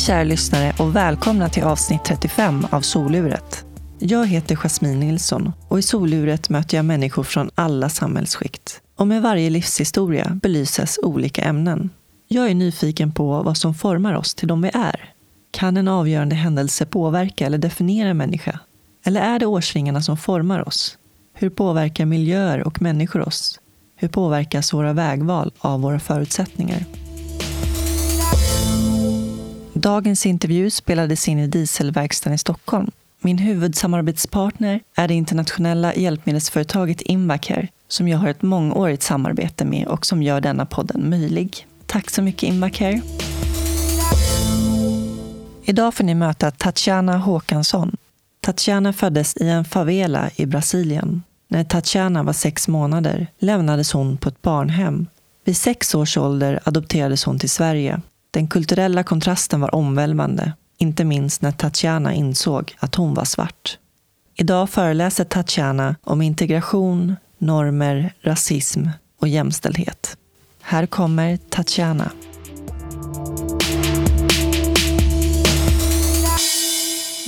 Hej kära lyssnare och välkomna till avsnitt 35 av Soluret. Jag heter Jasmine Nilsson och i Soluret möter jag människor från alla samhällsskikt. Och med varje livshistoria belyses olika ämnen. Jag är nyfiken på vad som formar oss till de vi är. Kan en avgörande händelse påverka eller definiera en människa? Eller är det årsringarna som formar oss? Hur påverkar miljöer och människor oss? Hur påverkas våra vägval av våra förutsättningar? Dagens intervju spelades in i Dieselverkstaden i Stockholm. Min huvudsamarbetspartner är det internationella hjälpmedelsföretaget Invacare som jag har ett mångårigt samarbete med och som gör denna podden möjlig. Tack så mycket Invacare! Idag får ni möta Tatjana Håkansson. Tatjana föddes i en favela i Brasilien. När Tatjana var sex månader lämnades hon på ett barnhem. Vid sex års ålder adopterades hon till Sverige. Den kulturella kontrasten var omvälvande, inte minst när Tatjana insåg att hon var svart. Idag föreläser Tatjana om integration, normer, rasism och jämställdhet. Här kommer Tatjana.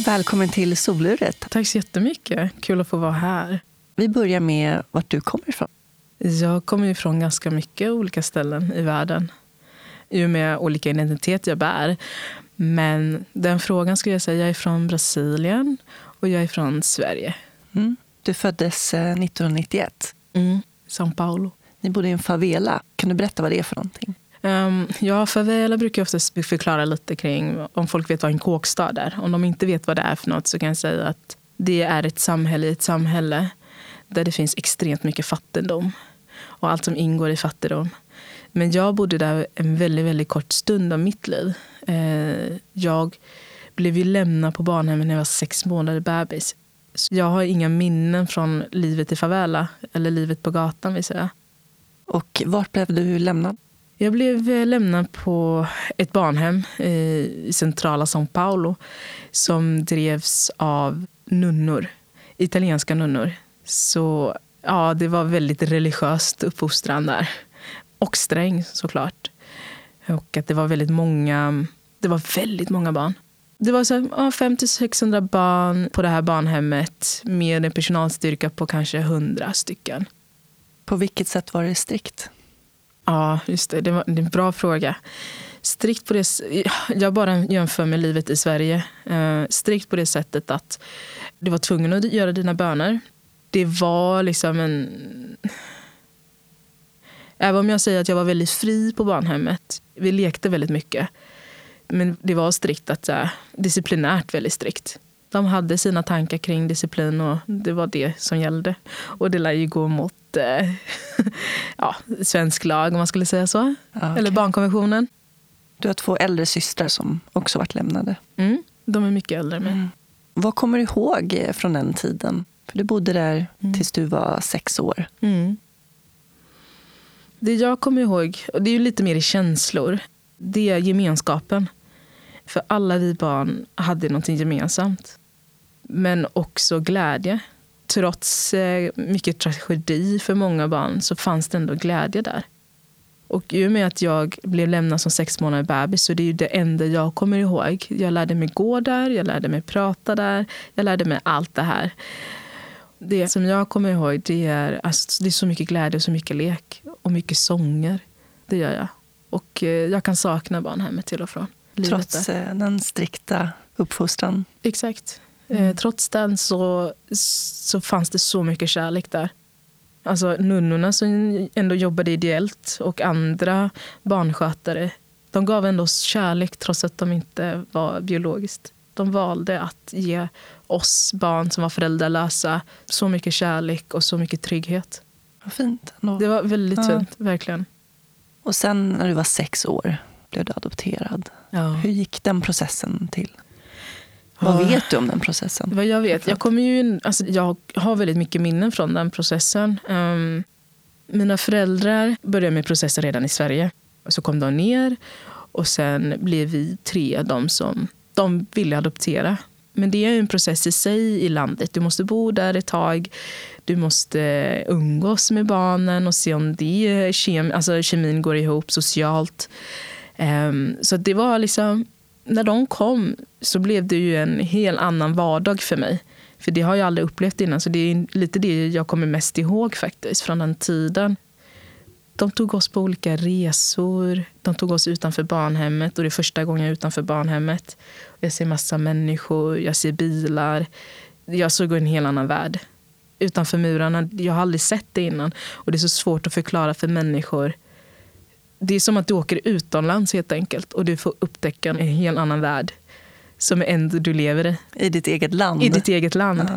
Välkommen till Soluret. Tack så jättemycket. Kul att få vara här. Vi börjar med vart du kommer ifrån. Jag kommer ifrån ganska mycket olika ställen i världen i och med olika identitet jag bär. Men den frågan skulle jag säga, jag är från Brasilien och jag är från Sverige. Mm. Du föddes 1991. Eh, mm. São Paulo. Ni bodde i en favela. Kan du berätta vad det är för någonting? Um, ja, favela brukar jag ofta förklara lite kring om folk vet vad en kåkstad är. Om de inte vet vad det är för något så kan jag säga att det är ett samhälle i ett samhälle där det finns extremt mycket fattigdom och allt som ingår i fattigdom. Men jag bodde där en väldigt, väldigt kort stund av mitt liv. Eh, jag blev ju lämnad på barnhemmet när jag var sex månader bebis. Så jag har inga minnen från livet i favela, eller livet på gatan vill säga. Och vart blev du lämnad? Jag blev eh, lämnad på ett barnhem i centrala São Paulo som drevs av nunnor, italienska nunnor. Så ja, det var väldigt religiöst uppfostran där. Och sträng såklart. Och att det var väldigt många, det var väldigt många barn. Det var så, ja, 500-600 barn på det här barnhemmet med en personalstyrka på kanske 100 stycken. På vilket sätt var det strikt? Ja, just det. Det, var, det är en bra fråga. Strikt på det, jag bara jämför med livet i Sverige. Eh, strikt på det sättet att du var tvungen att göra dina böner. Det var liksom en Även om jag säger att jag var väldigt fri på barnhemmet. Vi lekte väldigt mycket. Men det var strikt, att, så disciplinärt väldigt strikt. De hade sina tankar kring disciplin och det var det som gällde. Och det lär ju gå mot eh, ja, svensk lag om man skulle säga så. okay. Eller barnkonventionen. Du har två äldre systrar som också varit lämnade. Mm, de är mycket äldre. Men... Mm. Vad kommer du ihåg från den tiden? För du bodde där mm. tills du var sex år. Mm. Det jag kommer ihåg, och det är ju lite mer i känslor, det är gemenskapen. För alla vi barn hade någonting gemensamt. Men också glädje. Trots eh, mycket tragedi för många barn så fanns det ändå glädje där. Och i och med att jag blev lämnad som sex månader bebis så det är det enda jag kommer ihåg. Jag lärde mig gå där, jag lärde mig prata där, jag lärde mig allt det här. Det som jag kommer ihåg det är, alltså, det är så mycket glädje och så mycket lek och mycket sånger. Det gör jag. Och eh, jag kan sakna barnhemmet till och från. Trots eh, den strikta uppfostran? Exakt. Eh, mm. Trots den så, så fanns det så mycket kärlek där. Alltså nunnorna som ändå jobbade ideellt och andra barnskötare de gav ändå kärlek trots att de inte var biologiskt. De valde att ge oss barn som var föräldralösa så mycket kärlek och så mycket trygghet. Vad fint. Ändå. Det var väldigt ja. fint, verkligen. Och sen när du var sex år blev du adopterad. Ja. Hur gick den processen till? Vad vet du om den processen? Vad jag vet? Jag, kommer ju, alltså, jag har väldigt mycket minnen från den processen. Um, mina föräldrar började med processen redan i Sverige. Så kom de ner och sen blev vi tre de som de ville adoptera. Men det är en process i sig i landet. Du måste bo där ett tag. Du måste eh, umgås med barnen och se om det kem, alltså kemin går ihop socialt. Um, så det var liksom när de kom så blev det ju en helt annan vardag för mig. För det har jag aldrig upplevt innan. Så det är lite det jag kommer mest ihåg faktiskt från den tiden. De tog oss på olika resor. De tog oss utanför barnhemmet. Och det är första gången utanför barnhemmet. Jag ser massa människor, jag ser bilar. Jag såg en helt annan värld. Utanför murarna. Jag har aldrig sett det innan. Och det är så svårt att förklara för människor. Det är som att du åker utomlands helt enkelt. Och du får upptäcka en helt annan värld. Som ändå du lever i. I ditt eget land? I ditt eget land.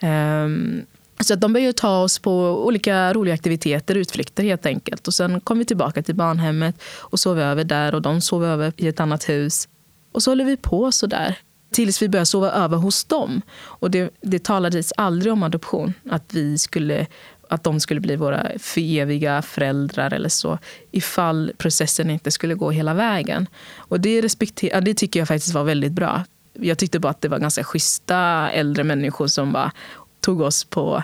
Ja. Um, så att de började ta oss på olika roliga aktiviteter, utflykter helt enkelt. Och Sen kom vi tillbaka till barnhemmet och sov över där och de sov över i ett annat hus. Och så håller vi på så där tills vi började sova över hos dem. Och det, det talades aldrig om adoption, att, vi skulle, att de skulle bli våra eviga föräldrar eller så ifall processen inte skulle gå hela vägen. Och det, respekter, det tycker jag faktiskt var väldigt bra. Jag tyckte bara att det var ganska schyssta äldre människor som bara tog oss på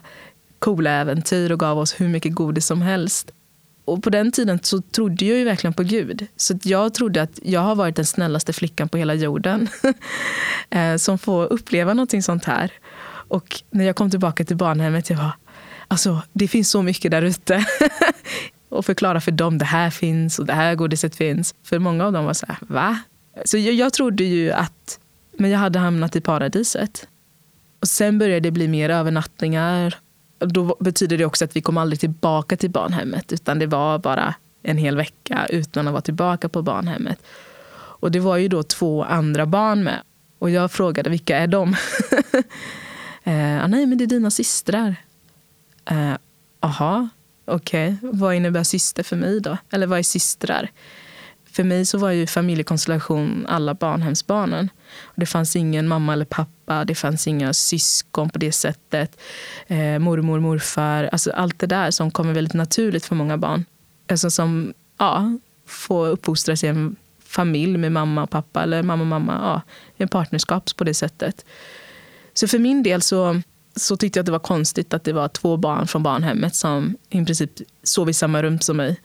coola äventyr och gav oss hur mycket godis som helst. Och på den tiden så trodde jag ju verkligen på Gud. Så jag trodde att jag har varit den snällaste flickan på hela jorden. Eh, som får uppleva någonting sånt här. Och när jag kom tillbaka till barnhemmet, jag var alltså det finns så mycket där ute. och förklara för dem, det här finns och det här godiset finns. För många av dem var så här, va? Så jag, jag trodde ju att men jag hade hamnat i paradiset. Och sen började det bli mer övernattningar. Då betyder det också att vi kom aldrig tillbaka till barnhemmet. Utan det var bara en hel vecka utan att vara tillbaka på barnhemmet. Och det var ju då två andra barn med. Och jag frågade vilka är de? eh, ah, nej, men det är dina systrar. Jaha, eh, okej. Okay. Vad innebär syster för mig då? Eller vad är systrar? För mig så var ju familjekonstellation alla barnhemsbarnen. Det fanns ingen mamma eller pappa, det fanns inga syskon på det sättet. Eh, mormor, morfar, alltså allt det där som kommer väldigt naturligt för många barn. Alltså som ja, får uppfostras i en familj med mamma och pappa eller mamma och mamma, ja, i en partnerskap på det sättet. Så för min del så, så tyckte jag att det var konstigt att det var två barn från barnhemmet som i princip sov i samma rum som mig.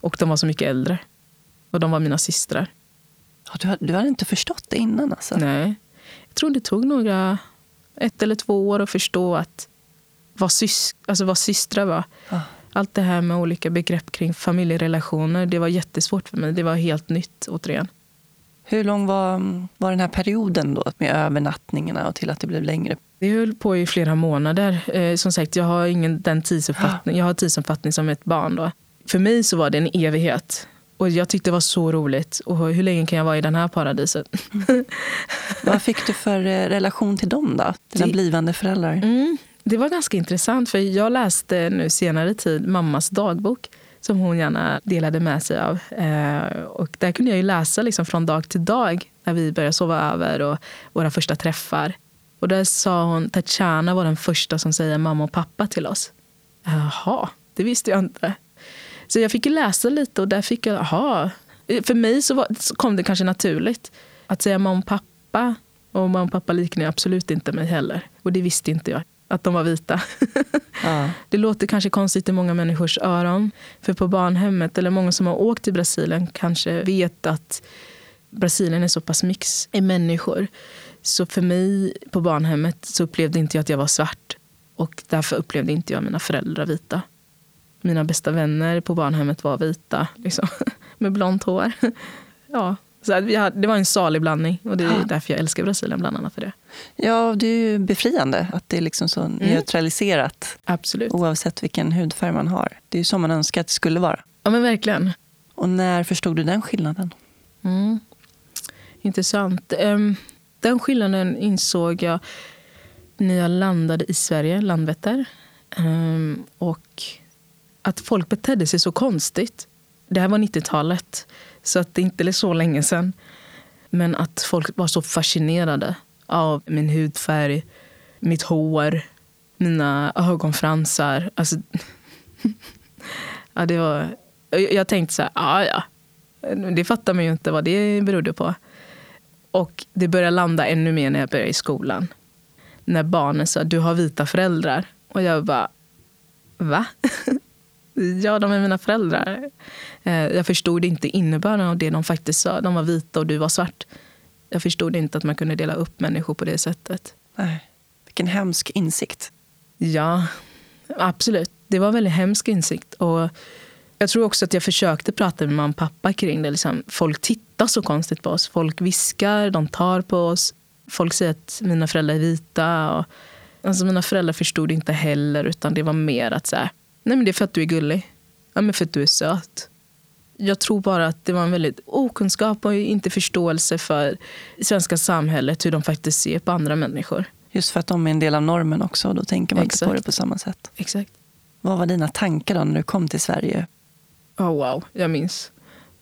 Och de var så mycket äldre. Och de var mina systrar. Ja, du, du hade inte förstått det innan? Alltså. Nej. Jag tror det tog några, ett eller två år att förstå att vad, sys, alltså vad systrar var. Ah. Allt det här med olika begrepp kring familjerelationer, det var jättesvårt för mig. Det var helt nytt återigen. Hur lång var, var den här perioden då med övernattningarna och till att det blev längre? Det höll på i flera månader. Eh, som sagt, jag har ingen den tidsuppfattning. Jag har tidsuppfattning som ett barn. Då. För mig så var det en evighet. Och jag tyckte det var så roligt. Och hur länge kan jag vara i den här paradiset? Vad fick du för eh, relation till dem då? Dina det, blivande föräldrar? Mm, det var ganska intressant. För jag läste nu senare tid mammas dagbok. Som hon gärna delade med sig av. Eh, och där kunde jag läsa liksom från dag till dag. När vi började sova över och våra första träffar. Och där sa hon, Tatjana var den första som säger mamma och pappa till oss. Jaha, det visste jag inte. Så jag fick läsa lite och där fick jag, aha. För mig så, var, så kom det kanske naturligt. Att säga mamma och pappa. Och mamma och pappa liknar absolut inte mig heller. Och det visste inte jag, att de var vita. Ja. Det låter kanske konstigt i många människors öron. För på barnhemmet, eller många som har åkt till Brasilien kanske vet att Brasilien är så pass mix i människor. Så för mig på barnhemmet så upplevde inte jag att jag var svart. Och därför upplevde inte jag mina föräldrar vita mina bästa vänner på barnhemmet var vita. Liksom, med blont hår. Ja, så hade, det var en salig blandning. Och det är därför jag älskar Brasilien, bland annat för det. Ja, det är ju befriande att det är liksom så mm. neutraliserat. Absolut. Oavsett vilken hudfärg man har. Det är ju så man önskar att det skulle vara. Ja, men verkligen. Och när förstod du den skillnaden? Mm. Intressant. Ehm, den skillnaden insåg jag när jag landade i Sverige, Landvetter. Ehm, och att folk betedde sig så konstigt. Det här var 90-talet, så att det inte är så länge sedan. Men att folk var så fascinerade av min hudfärg, mitt hår, mina ögonfransar. Alltså, ja, det var, jag tänkte så här, ja ja, det fattar man ju inte vad det berodde på. Och det började landa ännu mer när jag började i skolan. När barnen sa, du har vita föräldrar. Och jag bara, va? Ja, de är mina föräldrar. Eh, jag förstod inte innebörden av det de faktiskt sa. De var vita och du var svart. Jag förstod inte att man kunde dela upp människor på det sättet. Nej. Vilken hemsk insikt. Ja, absolut. Det var en väldigt hemsk insikt. Och jag tror också att jag försökte prata med mamma och pappa kring det. Liksom, folk tittar så konstigt på oss. Folk viskar, de tar på oss. Folk säger att mina föräldrar är vita. Och, alltså mina föräldrar förstod inte heller, utan det var mer att säga, nej men det är för att du är gullig. Ja, men för att du är söt. Jag tror bara att det var en väldigt okunskap och inte förståelse för svenska samhället, hur de faktiskt ser på andra människor. Just för att de är en del av normen också, och då tänker man Exakt. inte på det på samma sätt. Exakt. Vad var dina tankar då när du kom till Sverige? Oh, wow, jag minns.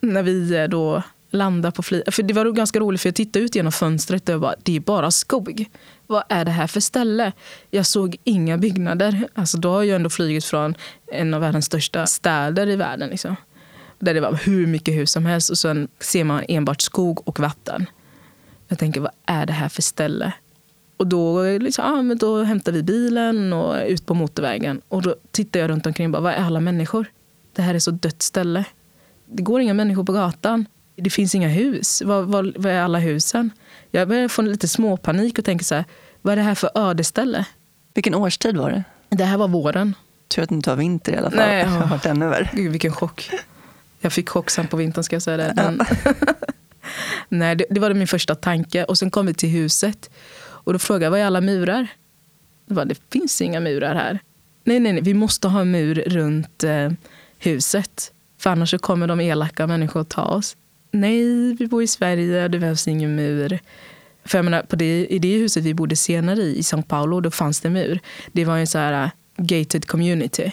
När vi eh, då landade på flyget. För det var ganska roligt för jag tittade ut genom fönstret och bara, det är bara skog. Vad är det här för ställe? Jag såg inga byggnader. Alltså då har jag ändå flugit från en av världens största städer i världen. Liksom. Där det var hur mycket hus som helst och sen ser man enbart skog och vatten. Jag tänker, vad är det här för ställe? Och då, liksom, ah, men då hämtar vi bilen och ut på motorvägen. Och då tittar jag runt omkring och bara, vad är alla människor? Det här är så dött ställe. Det går inga människor på gatan. Det finns inga hus. Var vad är alla husen? Jag börjar få lite småpanik och tänker så här, vad är det här för ödeställe? Vilken årstid var det? Det här var våren. Tur att det inte var vinter i alla fall. Nej, har varit ännu värre. Gud, vilken chock. Jag fick chock sen på vintern ska jag säga det. Men... Nej, det, det, var min första tanke. Och sen kom vi till huset. Och då frågade jag, vad är alla murar? Det, bara, det finns inga murar här. Nej, nej, nej, vi måste ha en mur runt eh, huset. För annars kommer de elaka människor att ta oss. Nej, vi bor i Sverige, det behövs ingen mur. För jag menar, på det, i det huset vi bodde senare i, i São Paulo, då fanns det mur. Det var en så här uh, gated community.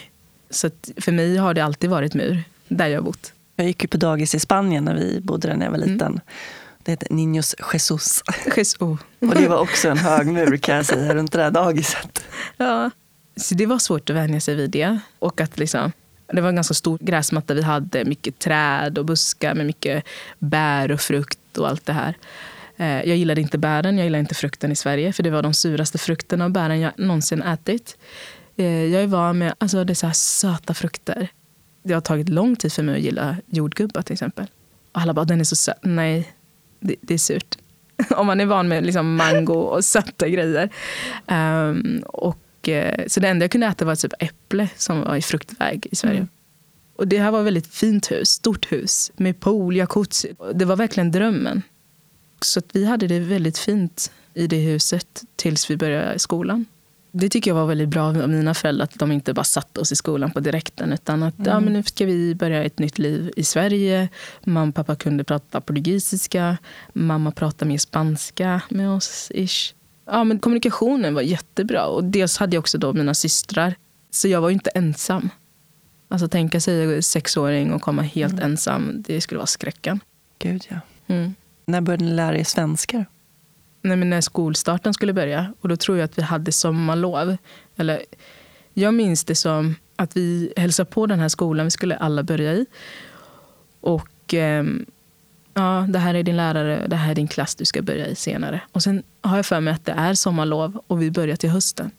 Så för mig har det alltid varit mur, där jag bott. Jag gick ju på dagis i Spanien när vi bodde där när jag var mm. liten. Mm. Det hette Niños Jesus. Jesus. Och det var också en hög mur kan jag säga runt det där dagiset. Ja, så det var svårt att vänja sig vid det. Och att liksom, det var en ganska stor gräsmatta vi hade. Mycket träd och buskar med mycket bär och frukt och allt det här. Eh, jag gillade inte bären, jag gillade inte frukten i Sverige. För det var de suraste frukterna och bären jag någonsin ätit. Eh, jag är van med alltså, det så söta frukter. Det har tagit lång tid för mig att gilla jordgubbar till exempel. Och alla bara, den är så söt. Nej, det, det är surt. Om man är van med liksom mango och söta grejer. Um, och Eh, så det enda jag kunde äta var typ äpple som var i fruktväg i Sverige. Mm. Och det här var ett väldigt fint hus, stort hus med pool, jacuzzi. Det var verkligen drömmen. Så vi hade det väldigt fint i det huset tills vi började skolan. Det tycker jag var väldigt bra av mina föräldrar, att de inte bara satte oss i skolan på direkten. Utan att mm. ja, men nu ska vi börja ett nytt liv i Sverige. Mamma och pappa kunde prata portugisiska. Mamma pratade mer spanska med oss. Ish ja, men kommunikationen var jättebra. Och dels hade jag också då mina systrar. Så jag var inte ensam. Alltså tänka sig sexåring och komma helt mm. ensam, det skulle vara skräcken. Gud ja. Mm. När började ni lära er svenska? Nej, men när skolstarten skulle börja. Och då tror jag att vi hade sommarlov. Eller, jag minns det som att vi hälsade på den här skolan vi skulle alla börja i. Och eh, ja, det här är din lärare, det här är din klass du ska börja i senare. Och sen har jag för mig att det är sommarlov och vi börjar till hösten.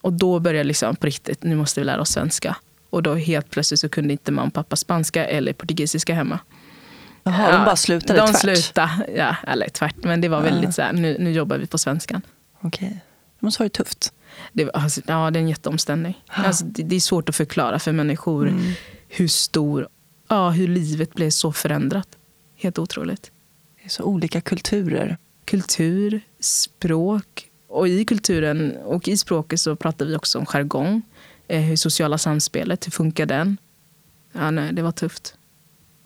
Och då börjar liksom på riktigt, nu måste vi lära oss svenska. Och då helt plötsligt så kunde inte mamma och pappa spanska eller portugisiska hemma. Jaha, ja, de bara slutade de tvärt? Slutade, ja, eller tvärt. Men det var väldigt ja. så här, nu, nu jobbar vi på svenskan. Okej. Det måste varit tufft. Det, alltså, ja, det är en jätteomställning. Alltså, det, det, är svårt att förklara för människor mm. hur stor, ja, hur livet blev så förändrat. Helt otroligt. Det är så olika kulturer. Kultur, språk. Och i kulturen och i språket så pratar vi också om jargong. Eh, hur sociala samspelet, hur funkar den? Ja, nej, det var tufft.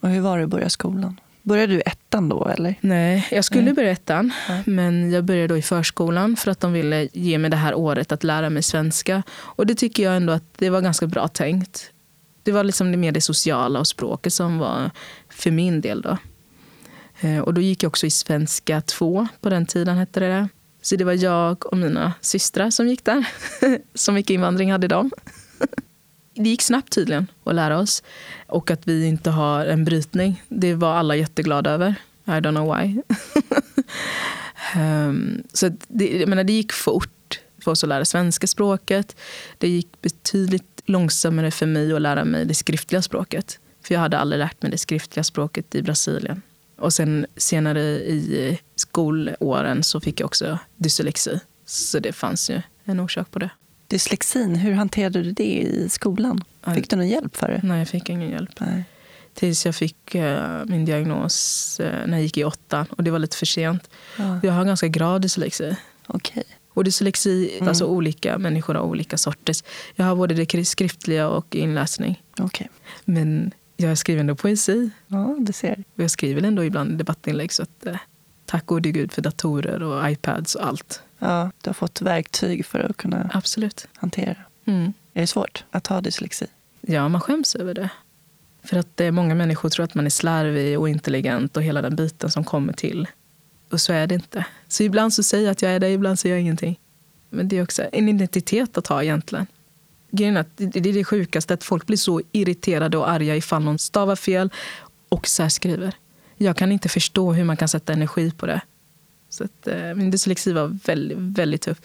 Och hur var det att börja skolan? Började du ettan då? eller? Nej, jag skulle nej. börja ettan. Nej. Men jag började då i förskolan för att de ville ge mig det här året att lära mig svenska. Och det tycker jag ändå att det var ganska bra tänkt. Det var liksom mer det sociala och språket som var för min del. då. Eh, och då gick jag också i svenska 2 på den tiden. hette det. Så det var jag och mina systrar som gick där. Så mycket invandring hade de. Det gick snabbt tydligen att lära oss. Och att vi inte har en brytning. Det var alla jätteglada över. I don't know why. Ehm, så det, jag menar, det gick fort för oss att lära svenska språket. Det gick betydligt långsammare för mig att lära mig det skriftliga språket. För jag hade aldrig lärt mig det skriftliga språket i Brasilien. Och sen senare i skolåren så fick jag också dyslexi. Så det fanns ju en orsak på det. Dyslexin, hur hanterade du det i skolan? Fick du någon hjälp för det? Nej, jag fick ingen hjälp. Nej. Tills jag fick uh, min diagnos uh, när jag gick i åttan. Och det var lite för sent. Ja. Jag har ganska grav dyslexi. Okej. Och dyslexi, Mm. alltså olika människor har olika sorters. Jag har både det skriftliga och inläsning. Okej. Men jag skriver ändå poesi. Ja, du ser. Jag skriver ändå ibland debattinlägg. Så att, eh, tack gode gud för datorer och iPads och allt. Ja, du har fått verktyg för att kunna Absolut. hantera. Mm. Är det svårt att ha dyslexi? Ja, man skäms över det. För att eh, många människor tror att man är slarvig och intelligent och hela den biten som kommer till. Och så är det inte. Så ibland så säger jag att jag är det, ibland så gör jag ingenting. Men det är också en identitet att ha egentligen. Grejen det är det sjukaste, att folk blir så irriterade och arga ifall någon stavar fel och särskriver. Jag kan inte förstå hur man kan sätta energi på det. Så att, eh, min dyslexi var väldigt, väldigt tuff.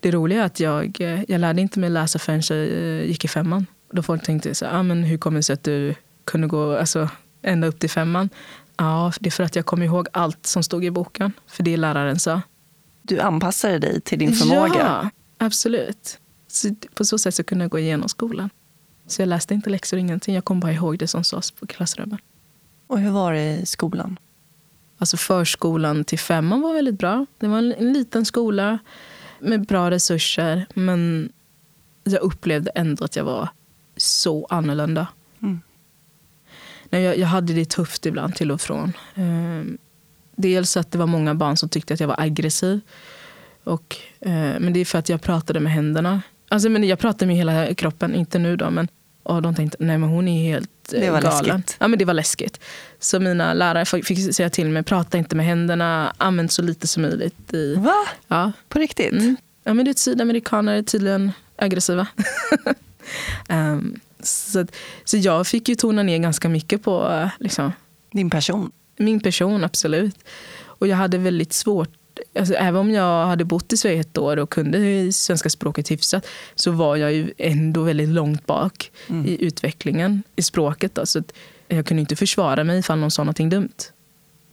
Det roliga är att jag, eh, jag lärde inte mig läsa förrän jag eh, gick i femman. Då folk tänkte så ah, men hur kommer det sig att du kunde gå alltså, ända upp till femman? Ja, det är för att jag kom ihåg allt som stod i boken. För det läraren sa. Du anpassade dig till din förmåga. Ja, absolut. Så på så sätt så kunde jag gå igenom skolan. Så jag läste inte läxor ingenting. Jag kom bara ihåg det som sades på klassrummen. Och hur var det i skolan? Alltså förskolan till femman var väldigt bra. Det var en, en liten skola med bra resurser. Men jag upplevde ändå att jag var så annorlunda. Mm. Nej, jag, jag hade det tufft ibland till och från. Ehm, dels att det var många barn som tyckte att jag var aggressiv. Och, eh, men det är för att jag pratade med händerna. Alltså, men jag pratade med hela kroppen, inte nu då. Men, och de tänkte nej men hon är helt eh, Det var galen. läskigt. Ja, men det var läskigt. Så mina lärare fick säga till mig, prata inte med händerna, använd så lite som möjligt. I, Va? ja. På riktigt? Mm. ja, men det är sydamerikaner är tydligen aggressiva. Ehm, så, att- så jag fick ju tona ner ganska mycket på eh, liksom, Din person? min person, absolut. Och jag hade väldigt svårt, alltså, även om jag hade bott i Sverige ett år och kunde svenska språket hyfsat, så var jag ju ändå väldigt långt bak Mm. i utvecklingen i språket. Då, så att jag kunde inte försvara mig ifall någon sa någonting dumt.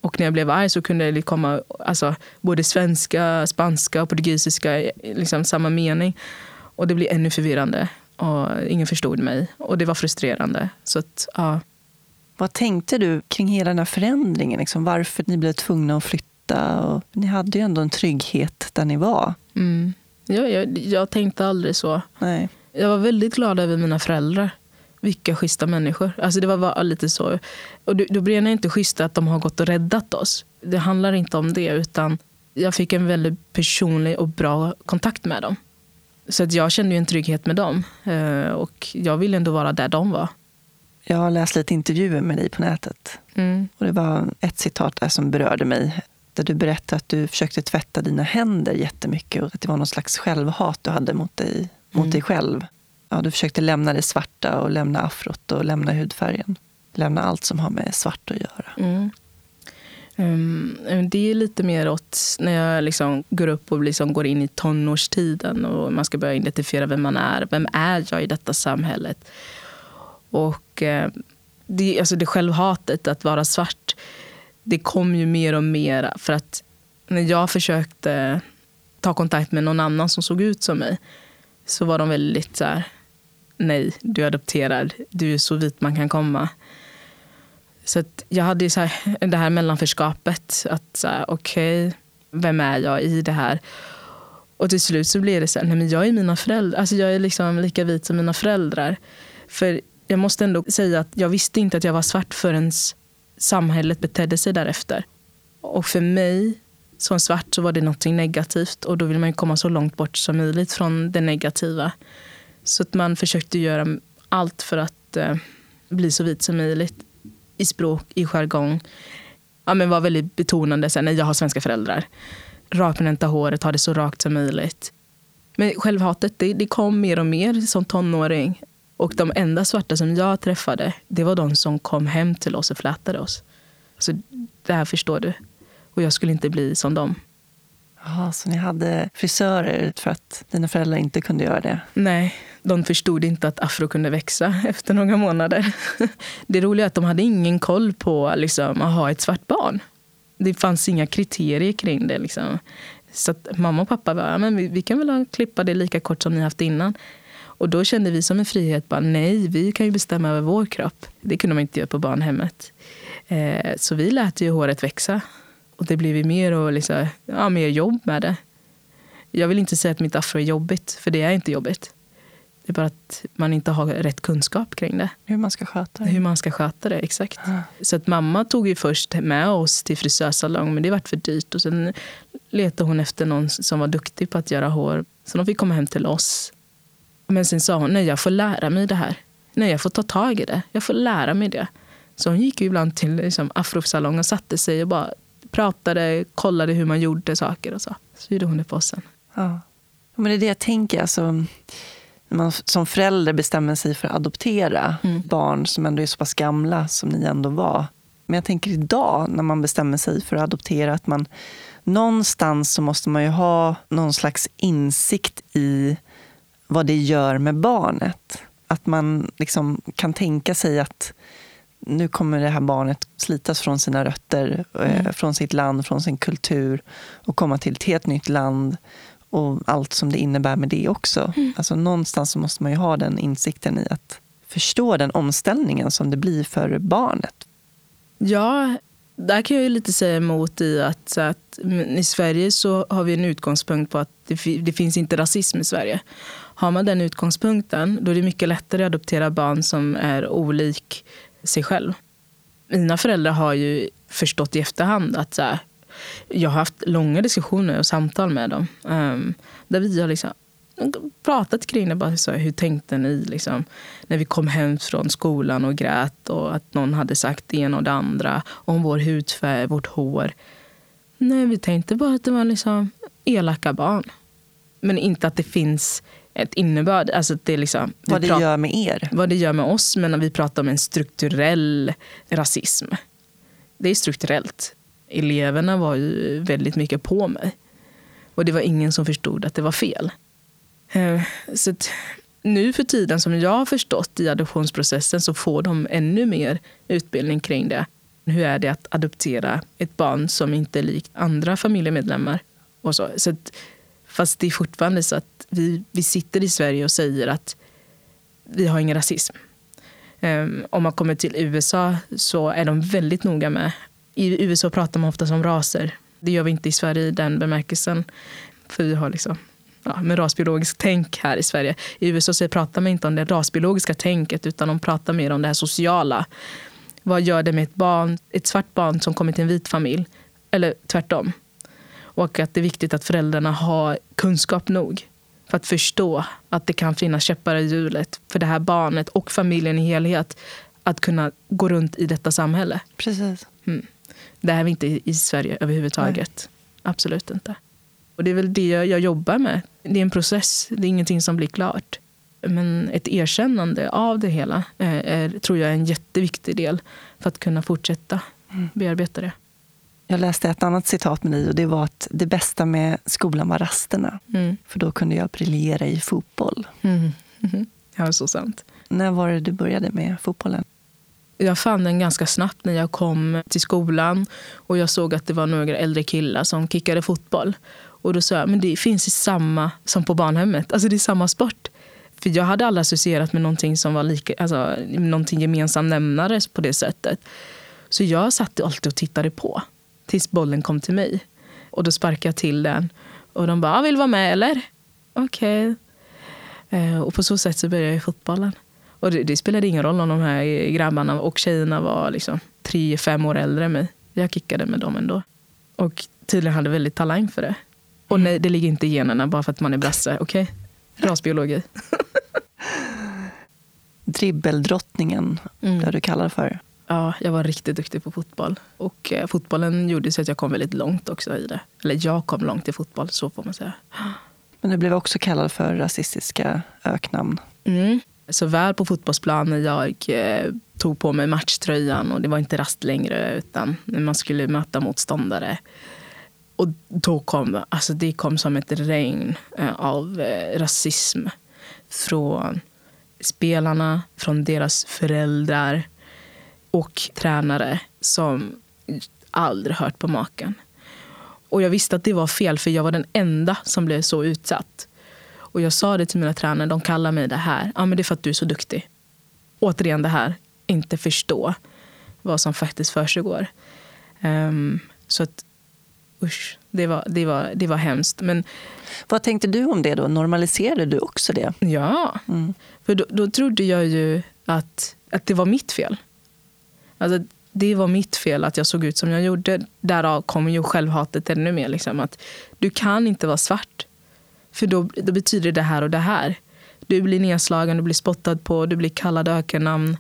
Och när jag blev arg så kunde det komma alltså, både svenska, spanska och portugisiska liksom, samma mening. Och det blev ännu förvirrande. Och ingen förstod mig. Och det var frustrerande. Så att, ja. Vad tänkte du kring hela den här förändringen? Liksom varför ni blev tvungna att flytta? Och ni hade ju ändå en trygghet där ni var. Mm. Jag, jag, jag tänkte aldrig så. Nej. Jag var väldigt glad över mina föräldrar. Vilka schyssta människor. Alltså det var lite så. Och då, blir det inte schysst att de har gått och räddat oss. Det handlar inte om det. utan Jag fick en väldigt personlig och bra kontakt med dem. Så att jag kände ju en trygghet med dem. Eh, Och jag ville ändå vara där de var. Jag har läst lite intervjuer med dig på nätet. Mm. Och det var ett citat där som berörde mig. Där du berättade att du försökte tvätta dina händer jättemycket och att det var någon slags självhat du hade mot dig, mot Mm. dig själv. Ja, du försökte lämna det svarta och lämna afrot och lämna hudfärgen. Lämna allt som har med svart att göra. Mm. Um, det är lite mer åt när jag liksom går upp och liksom går in i tonårstiden och man ska börja identifiera vem man är. Vem är jag i detta samhället? Och eh, det, alltså det självhatet att vara svart, det kom ju mer och mer för att när jag försökte ta kontakt med någon annan som såg ut som mig så var de väldigt så här, nej, du är adopterad, du är så vit man kan komma. Så att jag hade ju så här, det här mellanförskapet. Att så här, okej, vem är jag i det här? Och till slut så blev det så här, nej men jag är mina föräldrar. Alltså jag är liksom lika vit som mina föräldrar. För jag måste ändå säga att jag visste inte att jag var svart förrän samhället betedde sig därefter. Och för mig som svart så var det något negativt och då vill man ju komma så långt bort som möjligt från det negativa. Så att man försökte göra allt för att eh, bli så vit som möjligt i språk, i jargong. Ja, men var väldigt betonande. Så här, nej, jag har svenska föräldrar. Rakbränta håret, ha det så rakt som möjligt. Men självhatet det, det kom mer och mer som tonåring. Och de enda svarta som jag träffade, det var de som kom hem till oss och flätade oss. Så det här förstår du. Och jag skulle inte bli som dem. Jaha, så ni hade frisörer för att dina föräldrar inte kunde göra det? Nej, de förstod inte att afro kunde växa efter några månader. Det roliga är att de hade ingen koll på liksom, att ha ett svart barn. Det fanns inga kriterier kring det. Liksom. Så mamma och pappa var, men vi, vi kan väl klippa det lika kort som ni haft innan. Och då kände vi som en frihet, bara nej, vi kan ju bestämma över vår kropp. Det kunde man inte göra på barnhemmet. Eh, så vi lät ju håret växa. Och det blev mer, och liksom, ja, mer jobb med det. Jag vill inte säga att mitt afro är jobbigt, för det är inte jobbigt. Det är bara att man inte har rätt kunskap kring det. Hur man ska sköta det. Hur man ska sköta det, exakt. Mm. Så att mamma tog ju först med oss till frisörsalong, men det var för dyrt. Och sen letade hon efter någon som var duktig på att göra hår. Så de fick komma hem till oss. Men sen sa hon, nej jag får lära mig det här. Nej, jag får ta tag i det. Jag får lära mig det. Så hon gick ibland till liksom, afrosalong och satte sig och bara pratade, kollade hur man gjorde saker och så. Så gjorde hon det på oss sen. Ja. Men det är det jag tänker. Alltså, när man som förälder bestämmer sig för att adoptera mm. barn som ändå är så pass gamla som ni ändå var. Men jag tänker idag när man bestämmer sig för att adoptera att man någonstans så måste man ju ha någon slags insikt i vad det gör med barnet. Att man liksom kan tänka sig att nu kommer det här barnet slitas från sina rötter, eh, mm. från sitt land, från sin kultur och komma till ett helt nytt land och allt som det innebär med det också. Mm. Alltså någonstans måste man ju ha den insikten i att förstå den omställningen som det blir för barnet. Ja, där kan jag ju lite säga emot i att, att i Sverige så har vi en utgångspunkt på att det, det finns inte rasism i Sverige. Har man den utgångspunkten då är det mycket lättare att adoptera barn som är olik sig själv. Mina föräldrar har ju förstått i efterhand att så här, jag har haft långa diskussioner och samtal med dem. Um, där vi har liksom pratat kring det. Bara så, hur tänkte ni liksom, när vi kom hem från skolan och grät och att någon hade sagt det ena och det andra om vår hudfärg, vårt hår. Nej, vi tänkte bara att det var liksom elaka barn. Men inte att det finns ett innebörd. Alltså det liksom, vad det gör med er? Vad det gör med oss. Men när vi pratar om en strukturell rasism. Det är strukturellt. Eleverna var ju väldigt mycket på mig. Och det var ingen som förstod att det var fel. Eh, så nu för tiden, som jag har förstått i adoptionsprocessen, så får de ännu mer utbildning kring det. Hur är det att adoptera ett barn som inte är likt andra familjemedlemmar? Och så. Så att, fast det är fortfarande så att vi, vi sitter i Sverige och säger att vi har ingen rasism. Um, om man kommer till USA så är de väldigt noga med... I USA pratar man ofta om raser. Det gör vi inte i Sverige i den bemärkelsen. För vi har liksom ja, med rasbiologiskt tänk här i Sverige. I USA så pratar man inte om det rasbiologiska tänket utan de pratar mer om det här sociala. Vad gör det med ett barn, ett svart barn som kommer till en vit familj? Eller tvärtom. Och att det är viktigt att föräldrarna har kunskap nog för att förstå att det kan finnas käppar i hjulet för det här barnet och familjen i helhet att kunna gå runt i detta samhälle. Precis. Mm. Det är vi inte i Sverige överhuvudtaget. Nej. Absolut inte. Och Det är väl det jag jobbar med. Det är en process, det är ingenting som blir klart. Men ett erkännande av det hela är, är tror jag är en jätteviktig del för att kunna fortsätta mm. bearbeta det. Jag läste ett annat citat med dig och det var att det bästa med skolan var rasterna. Mm. För då kunde jag briljera i fotboll. Mm. Mm. Ja, så sant. När var det du började med fotbollen? Jag fann den ganska snabbt när jag kom till skolan och jag såg att det var några äldre killar som kickade fotboll. Och då sa jag, men det finns ju samma som på barnhemmet. Alltså det är samma sport. För jag hade aldrig associerat med någonting som var lika, alltså, någonting gemensam nämnare på det sättet. Så jag satt alltid och tittade på tills bollen kom till mig. Och då sparkade jag till den. Och de bara, ah, vill vara med eller? Okej. Okay. Eh, och på så sätt så började jag i fotbollen. Och det, det, spelade ingen roll om de här grabbarna och tjejerna var liksom tre, fem år äldre än mig. Jag kickade med dem ändå. Och tydligen hade väldigt talang för det. Och nej, det ligger inte i generna bara för att man är brasse. Okej? Okay? Rasbiologi. Dribbeldrottningen, mm. det du kallar för. Ja, jag var riktigt duktig på fotboll. Och eh, fotbollen gjorde så att jag kom väldigt långt också i det. Eller jag kom långt i fotboll, så får man säga. Men du blev också kallad för rasistiska öknamn. Mm. Så väl på fotbollsplanen jag eh, tog på mig matchtröjan och det var inte rast längre utan när man skulle möta motståndare. Och då kom, alltså det kom som ett regn eh, av eh, rasism från spelarna, från deras föräldrar och tränare som aldrig hört på maken. Och jag visste att det var fel för jag var den enda som blev så utsatt. Och jag sa det till mina tränare, de kallar mig det här. Ja, men det är för att du är så duktig. Återigen det här, inte förstå vad som faktiskt försiggår. Um, så att, usch, det var, det, var, det var hemskt. Men, vad tänkte du om det då? Normaliserade du också det? Ja, mm. för då, då trodde jag ju att, att det var mitt fel. Alltså, det var mitt fel att jag såg ut som jag gjorde. Därav kommer ju självhatet ännu mer. Liksom, att du kan inte vara svart. För då, då betyder det här och det här. Du blir nedslagen, du blir spottad på, du blir kallad ökennamn.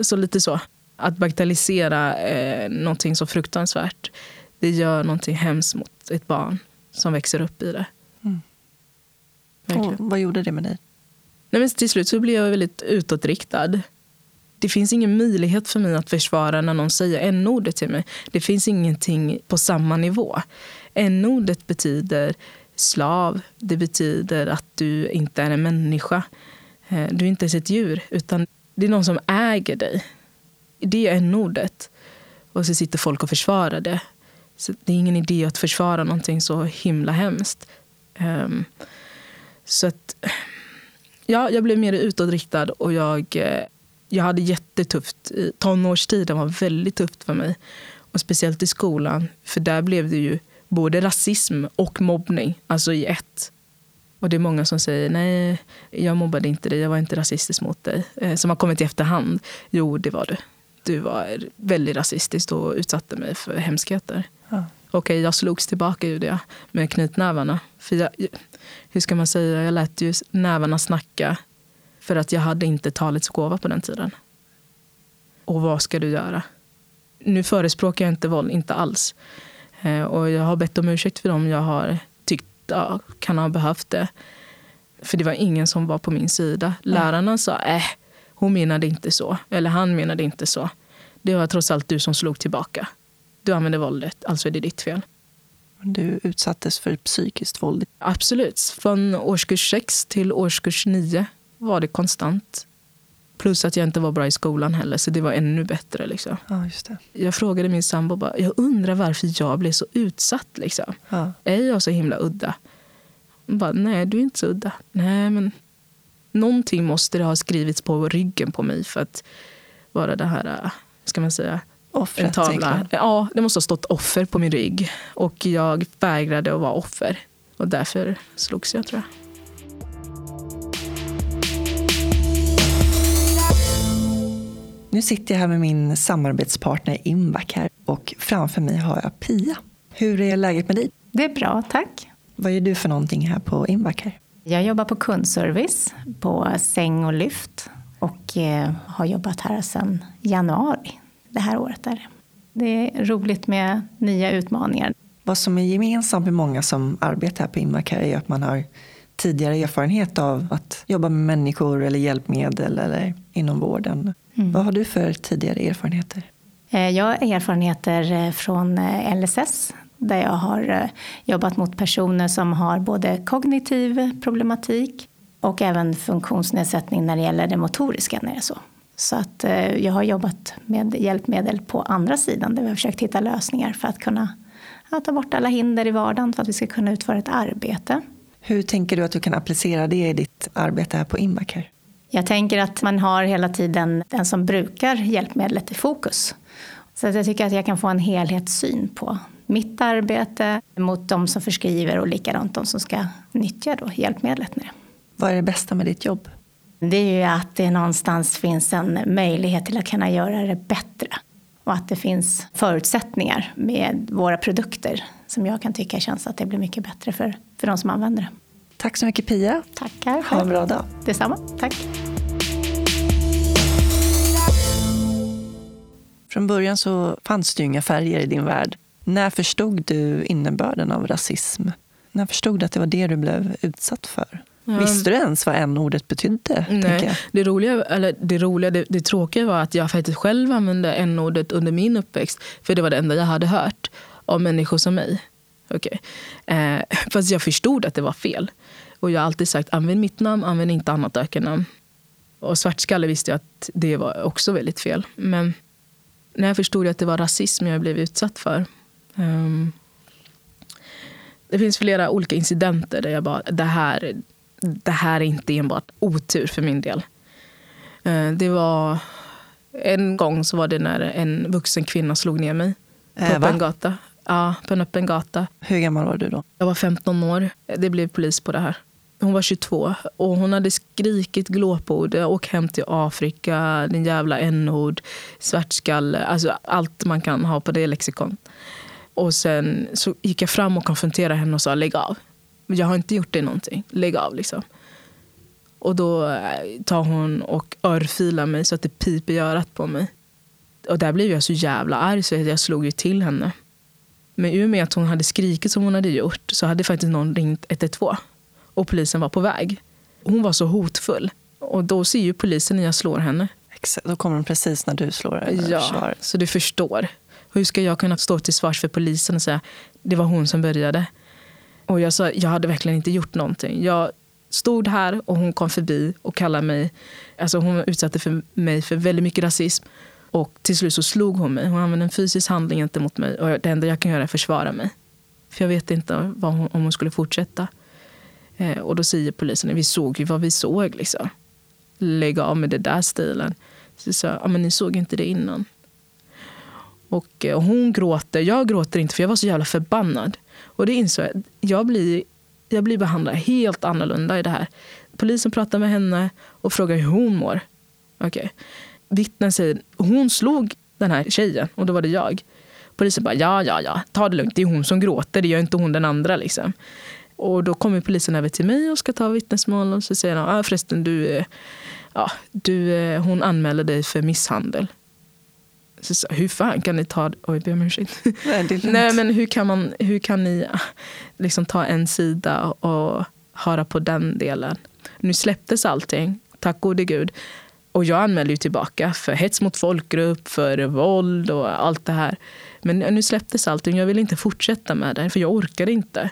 Så lite så. Att bagatellisera eh, någonting så fruktansvärt, det gör någonting hemskt mot ett barn som växer upp i det. Mm. Och vad gjorde det med dig? Nej, men till slut så blev jag väldigt utåtriktad. Det finns ingen möjlighet för mig att försvara när någon säger n-ordet till mig. Det finns ingenting på samma nivå. N-ordet betyder slav. Det betyder att du inte är en människa. Eh, du är inte ens ett djur, utan det är någon som äger dig. Det är n-ordet. Och så sitter folk och försvarar det. Så det är ingen idé att försvara någonting så himla hemskt. Um, så att, ja, jag blev mer utåtriktad och jag, eh, jag hade jättetufft. Tonårstiden var väldigt tufft för mig. Och speciellt i skolan, för där blev det ju både rasism och mobbning, alltså i ett. Och det är många som säger nej, jag mobbade inte dig, jag var inte rasistisk mot dig. Eh, som har kommit i efterhand. Jo, det var du. Du var väldigt rasistisk och utsatte mig för hemskheter. Ja. Okej, jag slogs tillbaka gjorde jag med knytnävarna. För jag, hur ska man säga, jag lät ju nävarna snacka för att jag hade inte talets gåva på den tiden. Och vad ska du göra? Nu förespråkar jag inte våld, inte alls. Eh, och jag har bett om ursäkt för dem jag har tyckt ja, kan ha behövt det. För det var ingen som var på min sida. Lärarna sa, äh, hon menade inte så. Eller han menade inte så. Det var trots allt du som slog tillbaka. Du använde våldet, alltså är det ditt fel. Du utsattes för psykiskt våld? Absolut. Från årskurs 6 till årskurs 9 var det konstant. Plus att jag inte var bra i skolan heller, så det var ännu bättre. Liksom. Ja, just det. Jag frågade min sambo bara, jag undrar varför jag blev så utsatt. Liksom. Ja. Är jag så himla udda? Hon bara, nej du är inte så udda. Nej, men någonting måste det ha skrivits på ryggen på mig för att vara det här, ska man säga, Offret, en tavla. Ja, det måste ha stått offer på min rygg. Och jag vägrade att vara offer. Och därför slogs jag tror jag. Nu sitter jag här med min samarbetspartner Imbak här och framför mig har jag Pia. Hur är läget med dig? Det är bra, tack. Vad gör du för någonting här på Imbak här? Jag jobbar på kundservice på säng och lyft och eh, har jobbat här sedan januari det här året. Är det är roligt med nya utmaningar. Vad som är gemensamt med många som arbetar här på Imbak är att man har tidigare erfarenhet av att jobba med människor eller hjälpmedel eller inom vården. Mm. Vad har du för tidigare erfarenheter? Eh, jag har erfarenheter eh, från eh, LSS där jag har jobbat mot personer som har både kognitiv problematik och även funktionsnedsättning när det gäller det motoriska. När det är så. Så att jag har jobbat med hjälpmedel på andra sidan där vi har försökt hitta lösningar för att kunna ta bort alla hinder i vardagen för att vi ska kunna utföra ett arbete. Hur tänker du att du kan applicera det i ditt arbete här på Imbacare? Jag tänker att man har hela tiden den som brukar hjälpmedlet i fokus. Så jag tycker att jag kan få en helhetssyn på mitt arbete mot de som förskriver och likadant de som ska nyttja då hjälpmedlet med det. Vad är det bästa med ditt jobb? Det är ju att det någonstans finns en möjlighet till att kunna göra det bättre. Och att det finns förutsättningar med våra produkter som jag kan tycka känns att det blir mycket bättre för, för de som använder det. Tack så mycket Pia. Tackar. Ha en bra dag. Detsamma. Tack. Från början så fanns det ju inga färger i din värld. När förstod du innebörden av rasism? När förstod du att det var det du blev utsatt för? Ja. Visste du ens vad n-ordet betydde? Nej. Det roliga, eller det, roliga det, det tråkiga var att jag faktiskt själv använde n-ordet under min uppväxt. För det var det enda jag hade hört av människor som mig. Okay. Eh, fast jag förstod att det var fel. Och jag har alltid sagt använd mitt namn, använd inte annat ökennamn. Och svartskalle visste jag att det var också väldigt fel. Men när jag förstod att det var rasism jag blev utsatt för. Um, det finns flera olika incidenter där jag bara, det här, det här är inte enbart otur för min del. Uh, det var en gång så var det när en vuxen kvinna slog ner mig på Äh, va? öppen gata. Ja, på en öppen gata. Hur gammal var du då? Jag var 15 år. Det blev polis på det här. Hon var 22 och hon hade skrikit glåpord. Åk hem till Afrika, din jävla n-ord, svartskalle. Alltså allt man kan ha på det lexikon. Och sen så gick jag fram och konfronterade henne och sa lägg av. Jag har inte gjort dig någonting. Lägg av liksom. Och då eh, tar hon och örfilar mig så att det piper i örat på mig. Och där blev jag så jävla arg så jag slog ju till henne. Men i och med att hon hade skrikit som hon hade gjort så hade faktiskt någon ringt 112 och polisen var på väg. Hon var så hotfull. Och då ser ju polisen när jag slår henne. Exakt, Då kommer de precis när du slår eller Ja, försvarar. så du förstår. Hur ska jag kunna stå till svars för polisen och säga det var hon som började? Och jag sa, jag hade verkligen inte gjort någonting. Jag stod här och hon kom förbi och kallade mig, alltså hon utsatte för mig för väldigt mycket rasism. Och till slut så slog hon mig. Hon använde en fysisk handling gentemot mig och det enda jag kan göra är att försvara mig. För jag vet inte vad hon, om hon skulle fortsätta. Eh, och då säger polisen, vi såg ju vad vi såg liksom. Lägg av med det där stilen. Så jag sa, ja men ni såg inte det innan. Och, eh, och hon gråter, jag gråter inte för jag var så jävla förbannad. Och det insåg jag, jag blir, jag blir behandlad helt annorlunda i det här. Polisen pratar med henne och frågar hur hon mår. Okej. Vittnen säger, hon slog den här tjejen och då var det jag. Polisen bara, ja, ja, ja, ta det lugnt, det är hon som gråter, det gör inte hon den andra. Liksom. Och då kommer polisen över till mig och ska ta vittnesmål och så säger de, ah, förresten, du, ja, du, hon anmäler dig för misshandel. Så, så, hur fan kan ni ta... Oj, ber om ursäkt. Nej. Nej, men hur kan, man, hur kan ni liksom ta en sida och höra på den delen? Nu släpptes allting, tack gode gud. Och jag anmälde ju tillbaka för hets mot folkgrupp, för våld och allt det här. Men nu släpptes allting. Jag ville inte fortsätta med det, för jag orkade inte.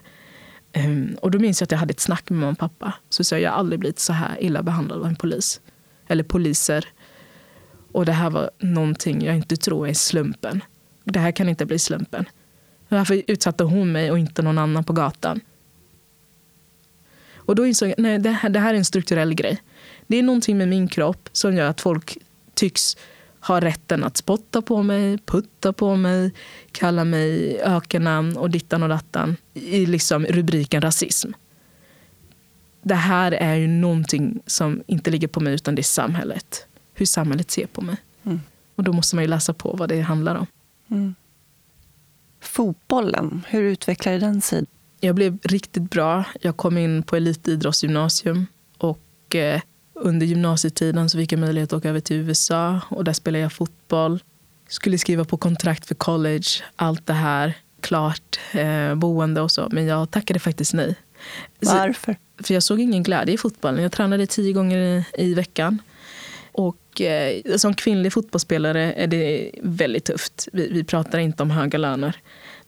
Ehm, och då minns jag att jag hade ett snack med mamma och pappa. Så sa jag, jag har aldrig blivit så här illa behandlad av en polis. Eller poliser. Och det här var någonting jag inte tror är slumpen. Det här kan inte bli slumpen. Varför utsatte hon mig och inte någon annan på gatan? Och då insåg jag nej, det här, det här är en strukturell grej. Det är någonting med min kropp som gör att folk tycks ha rätten att spotta på mig, putta på mig, kalla mig ökennamn och dittan och dattan i liksom rubriken rasism. Det här är ju någonting som inte ligger på mig utan det är samhället. Hur samhället ser på mig. Mm. Och då måste man ju läsa på vad det handlar om. Mm. Fotbollen, hur utvecklade den sig? Jag blev riktigt bra. Jag kom in på elitidrottsgymnasium och eh, under gymnasietiden så fick jag möjlighet att åka över till USA och där spelade jag fotboll. Skulle skriva på kontrakt för college, allt det här. Klart, eh, boende och så. Men jag tackade faktiskt nej. Så- Varför? för jag såg ingen glädje i fotbollen. Jag tränade tio gånger i, i veckan. Och eh, som kvinnlig fotbollsspelare är det väldigt tufft. Vi, vi pratar inte om höga löner.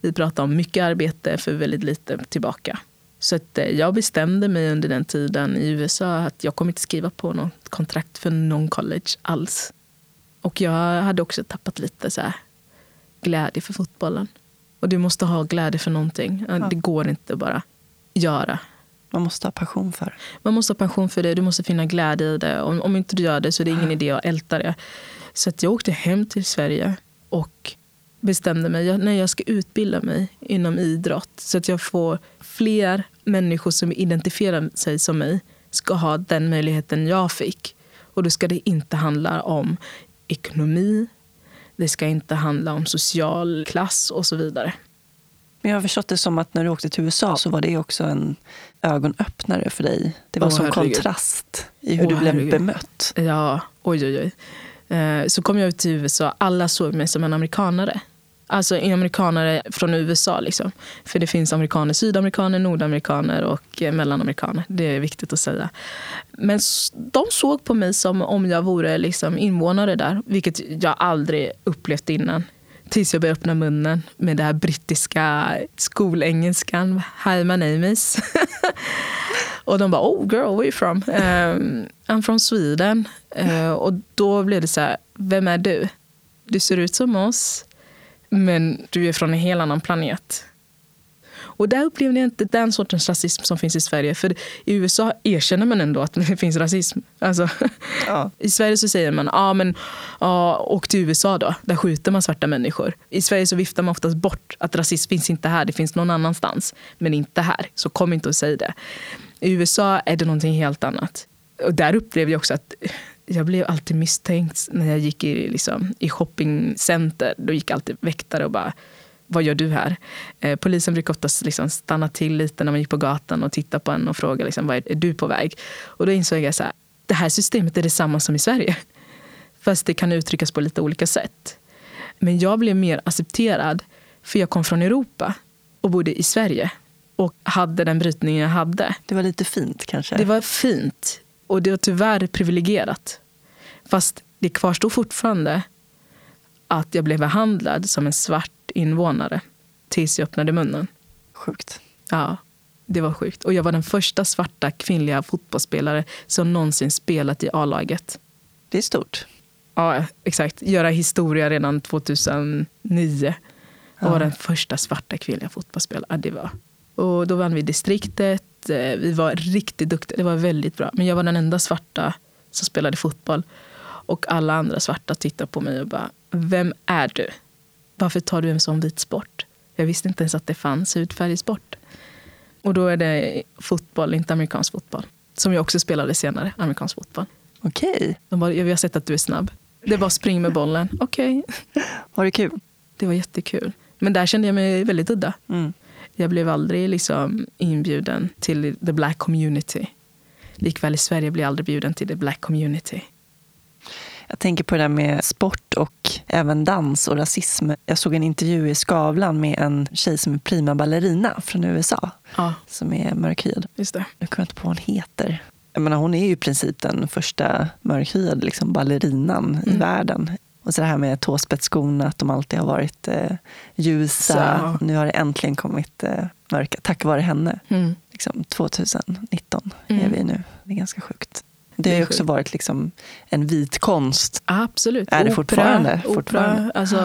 Vi pratar om mycket arbete för väldigt lite tillbaka. Så att, eh, jag bestämde mig under den tiden i USA att jag kommer inte skriva på något kontrakt för någon college alls. Och jag hade också tappat lite så här, glädje för fotbollen. Och du måste ha glädje för någonting. Ja. Det går inte bara göra. Man måste ha passion för det. Man måste ha passion för det, du måste finna glädje i det. Om, om inte du gör det så är det ingen idé att älta det. Så att jag åkte hem till Sverige och bestämde mig jag, nej, jag ska utbilda mig inom idrott. Så att jag får fler människor som identifierar sig som mig ska ha den möjligheten jag fick. Och då ska det inte handla om ekonomi, det ska inte handla om social klass och så vidare. Men jag har förstått det som att när du åkte till USA så var det också en ögonöppnare för dig. Det var Åh, som herregud. kontrast i hur Åh, du blev herregud. bemött. Ja, oj oj oj. Eh, Så kom jag ut till USA. Alla såg mig som en amerikanare. Alltså amerikanare från USA. Liksom. För det finns amerikaner, sydamerikaner, nordamerikaner och eh, mellanamerikaner. Det är viktigt att säga. Men de såg på mig som om jag vore liksom invånare där. Vilket jag aldrig upplevt innan. Tills jag började öppna munnen med det här brittiska skolengelskan. Hi, my name is. Och de bara, oh girl, where are you from? Um, I'm from Sweden. Eh, och då blev det så här, vem är du? Du ser ut som oss, men du är från en helt annan planet. Och där upplevde jag inte den sortens rasism som finns i Sverige. För i USA erkänner man ändå att det finns rasism. Alltså, ja. I Sverige så säger man, ja men ja, åk till USA då. Där skjuter man svarta människor. I Sverige så viftar man oftast bort att rasism finns inte här, det finns någon annanstans. Men inte här, så kom inte och säg det. I USA är det någonting helt annat. Och där upplevde jag också att jag blev alltid misstänkt när jag gick i, liksom, i shoppingcenter. Då gick alltid väktare och bara vad gör du här? Eh, polisen brukar oftast liksom stanna till lite när man gick på gatan och titta på en och fråga liksom, vad är, är du på väg? Och då insåg jag att det här systemet är detsamma som i Sverige. Fast det kan uttryckas på lite olika sätt. Men jag blev mer accepterad för jag kom från Europa och bodde i Sverige och hade den brytningen jag hade. Det var lite fint kanske? Det var fint. Och det var tyvärr privilegierat. Fast det kvarstår fortfarande att jag blev behandlad som en svart invånare tills jag öppnade munnen. Sjukt. Ja, det var sjukt. Och jag var den första svarta kvinnliga fotbollsspelare som någonsin spelat i A-laget. Det är stort. Ja, exakt. Göra historia redan 2009. Jag var den första svarta kvinnliga fotbollsspelaren. det var. Och då vann vi distriktet. Eh, vi var riktigt duktiga. Det var väldigt bra. Men jag var den enda svarta som spelade fotboll. Och alla andra svarta tittade på mig och bara, vem är du? Varför tar du en sån vit sport? Jag visste inte ens att det fanns hudfärgsport. Och då är det fotboll, inte amerikansk fotboll. Som jag också spelade senare, amerikansk fotboll. Okej. Okay. De bara, vi har sett att du är snabb. Det var spring med bollen. Okej. Okay. Var det kul? Det var jättekul. Men där kände jag mig väldigt udda. Mm. Jag blev aldrig liksom inbjuden till the black community. Likväl i Sverige blev jag aldrig bjuden till the black community. Jag tänker på det där med sport och även dans och rasism. Jag såg en intervju i Skavlan med en tjej som är prima ballerina från USA. Ja. Som är mörkhyad. Just det. Jag kommer inte på vad hon heter. Jag menar, hon är ju i princip den första mörkhyade liksom, ballerinan mm. i världen. Och så det här med tåspetsskorna, att de alltid har varit eh, ljusa. Så. Nu har det äntligen kommit eh, mörka, tack vare henne. Mm. Liksom, 2019 mm. är vi nu. Det är ganska sjukt. Det har ju också varit liksom en vit konst. Absolut. Är det opera, fortfarande? Opera, fortfarande? Alltså,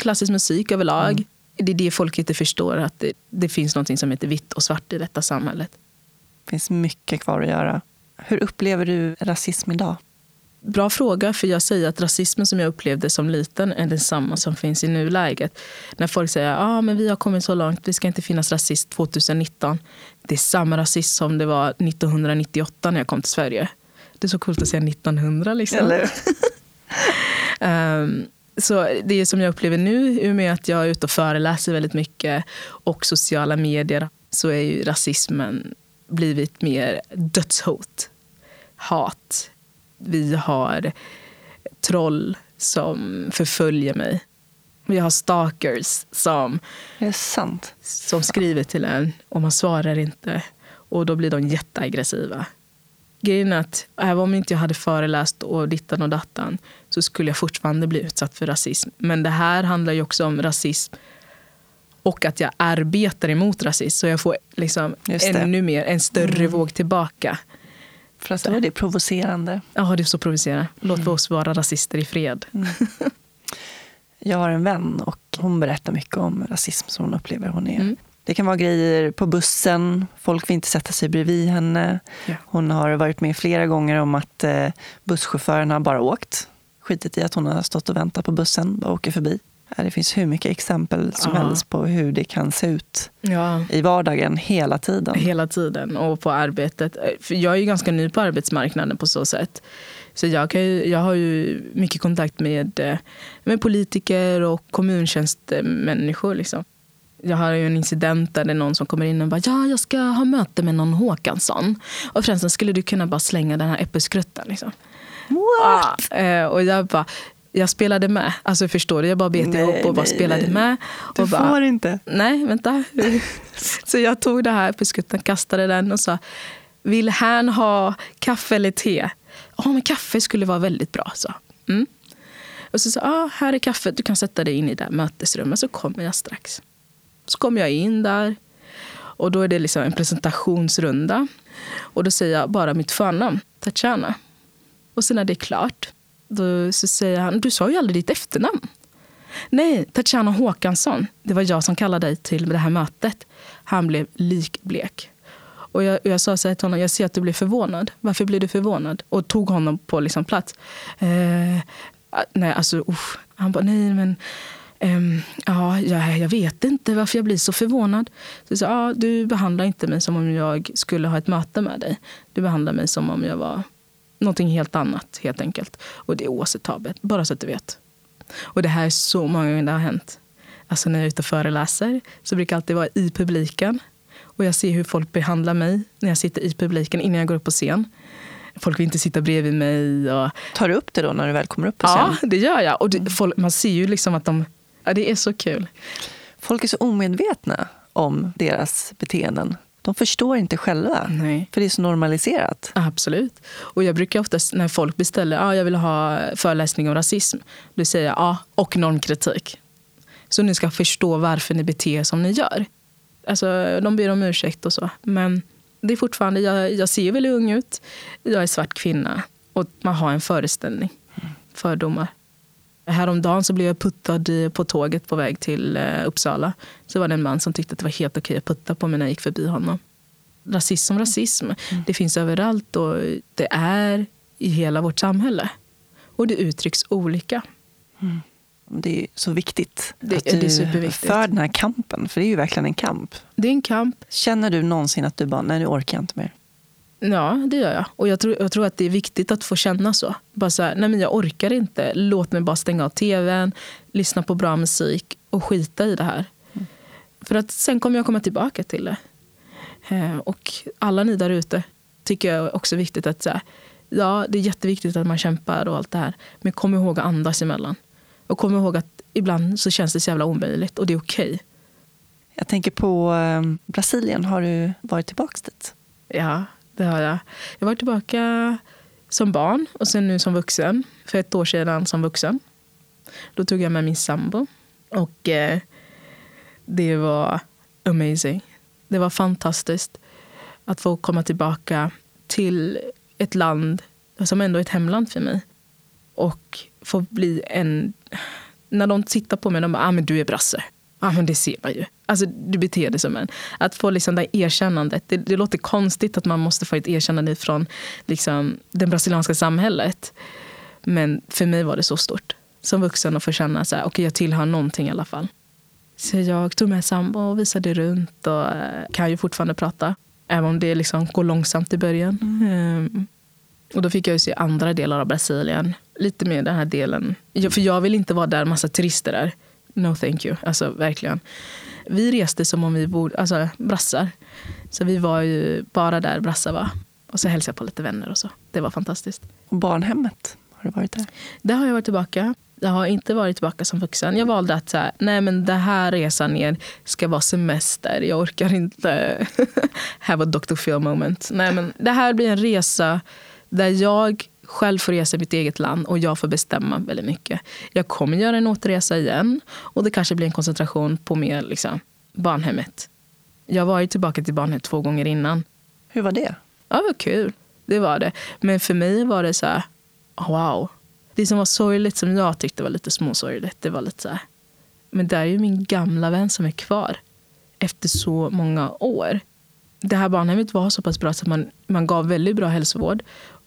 klassisk musik överlag. Mm. Det är det folk inte förstår, att det, det finns något som heter vitt och svart i detta samhället. Det finns mycket kvar att göra. Hur upplever du rasism idag? Bra fråga, för jag säger att rasismen som jag upplevde som liten är densamma som finns i nuläget. När folk säger att ah, vi har kommit så långt, det ska inte finnas rasism 2019. Det är samma rasism som det var 1998 när jag kom till Sverige. Det är så coolt att säga 1900 liksom. um, så det som jag upplever nu, i och med att jag är ute och föreläser väldigt mycket och sociala medier, så är ju rasismen blivit mer dödshot, hat. Vi har troll som förföljer mig. Vi har stalkers som, som skriver till en och man svarar inte. Och då blir de jätteaggressiva grejen är att även om inte jag hade föreläst och dittan och dattan så skulle jag fortfarande bli utsatt för rasism. Men det här handlar ju också om rasism och att jag arbetar emot rasism. Så jag får liksom ännu mer, en större mm. våg tillbaka. För att då är det provocerande. Ja, det är så provocerande. Låt mm. oss vara rasister i fred. Mm. Jag har en vän och hon berättar mycket om rasism som hon upplever. Hon är mm. Det kan vara grejer på bussen, folk vill inte sätta sig bredvid henne. Ja. Hon har varit med flera gånger om att eh, busschauffören har bara åkt. Skitit i att hon har stått och väntat på bussen, bara åker förbi. Det finns hur mycket exempel som Aha. helst på hur det kan se ut ja. i vardagen hela tiden. Hela tiden och på arbetet. För jag är ju ganska ny på arbetsmarknaden på så sätt. Så jag, kan ju, jag har ju mycket kontakt med, eh, med politiker och kommuntjänstemänniskor. Liksom jag har ju en incident där det är någon som kommer in och bara ja, jag ska ha möte med någon Håkansson. Och förresten skulle du kunna bara slänga den här äppelskrutten. Liksom. What? Ja, och jag bara, jag spelade med. Alltså förstår du? Jag bara bet nej, ihop och bara nej, spelade nej. med. Du bara, får inte. Nej, vänta. så jag tog den här äppelskrutten, kastade den och sa, vill han ha kaffe eller te? Ja, men kaffe skulle vara väldigt bra. Så. Mm. Och så sa ah, här är kaffet, du kan sätta dig in i det mötesrummet så kommer jag strax. Så kommer jag in där och då är det liksom en presentationsrunda. Och då säger jag bara mitt förnamn, Tatjana. Och sen när det är klart, då så säger han, du sa ju aldrig ditt efternamn. Nej, Tatjana Håkansson. Det var jag som kallade dig till det här mötet. Han blev likblek. Och jag, jag sa så här till honom, jag ser att du blir förvånad. Varför blir du förvånad? Och tog honom på liksom plats. Eh, nej, alltså, usch. Han bara, nej men eh, ja, jag, jag vet inte varför jag blir så förvånad. Så jag sa, ja, du behandlar inte mig som om jag skulle ha ett möte med dig. Du behandlar mig som om jag var någonting helt annat, helt enkelt. Och det är oacceptabelt, bara så att du vet. Och det här är så många gånger det har hänt. Alltså när jag är ute och föreläser så brukar jag alltid vara i publiken. Och jag ser hur folk behandlar mig när jag sitter i publiken innan jag går upp på scen. Folk vill inte sitta bredvid mig. Och... Tar du upp det då när du väl kommer upp på scen? Ja, det gör jag. Och det, folk, man ser ju liksom att de Ja, det är så kul. Folk är så omedvetna om deras beteenden. De förstår inte själva, Nej. för det är så normaliserat. Absolut. Och jag brukar oftast när folk beställer ja, jag vill ha föreläsning om rasism, då säger jag ja, och normkritik. Så ni ska förstå varför ni beter er som ni gör. Alltså, de ber om ursäkt och så. Men det är fortfarande, jag, jag ser väldigt ung ut, jag är svart kvinna och man har en föreställning, fördomar. Häromdagen så blev jag puttad på tåget på väg till eh, Uppsala. Så var det en man som tyckte att det var helt okej att putta på mig när jag gick förbi honom. Rasism som rasism. Mm. Det finns överallt och det är i hela vårt samhälle. Och det uttrycks olika. Mm. Det är så viktigt det, att du för den här kampen. För det är ju verkligen en kamp. Det är en kamp. Känner du någonsin att du bara, nej nu orkar jag inte mer? Ja, det gör jag. Och jag tror, jag tror att det är viktigt att få känna så. Bara så här, nej men jag orkar inte. Låt mig bara stänga av tvn, lyssna på bra musik och skita i det här. Mm. För att sen kommer jag komma tillbaka till det. Eh, och alla ni där ute tycker jag också är viktigt att säga. Ja, det är jätteviktigt att man kämpar och allt det här. Men kom ihåg att andas emellan. Och kom ihåg att ibland så känns det så jävla omöjligt och det är okej. Okay. Jag tänker på eh, Brasilien. Har du varit tillbaka dit? Ja, det har jag. Jag var tillbaka som barn och sen nu som vuxen. För ett år sedan som vuxen. Då tog jag med min sambo. Och eh, det var amazing. Det var fantastiskt att få komma tillbaka till ett land som ändå är ett hemland för mig. Och få bli en... När de tittar på mig, de bara, ah, men du är brasse. Ja, men det ser man ju. Alltså, du beter dig som en. Att få liksom det erkännandet. Det, det låter konstigt att man måste få ett erkännande från liksom, det brasilianska samhället. Men för mig var det så stort. Som vuxen att få känna att okay, jag tillhör någonting i alla fall. Så jag tog med sambo och visade runt och eh, kan ju fortfarande prata. Även om det liksom går långsamt i början. Mm. Um, och då fick jag se andra delar av Brasilien. Lite mer den här delen. För jag vill inte vara där massa turister är. No thank you. Alltså verkligen. Vi reste som om vi bor, alltså brassar. Så vi var ju bara där brassar var. Och så hälsade jag på lite vänner och så. Det var fantastiskt. Och barnhemmet, har du varit där? Där har jag varit tillbaka. Jag har inte varit tillbaka som vuxen. Jag valde att så nej men det här resan ner ska vara semester. Jag orkar inte have a Dr. Phil moment. Nej men det här blir en resa där jag själv får resa i mitt eget land och jag får bestämma väldigt mycket. Jag kommer göra en återresa igen och det kanske blir en koncentration på mer liksom, barnhemmet. Jag var ju tillbaka till barnhemmet två gånger innan. Hur var det? Ja, det var kul. Det var det. Men för mig var det så här, wow. Det som var sorgligt, som jag tyckte var lite småsorgligt, det var lite så här, men det är ju min gamla vän som är kvar efter så många år. Det här barnhemmet var så pass bra så att man, man gav väldigt bra hälsovård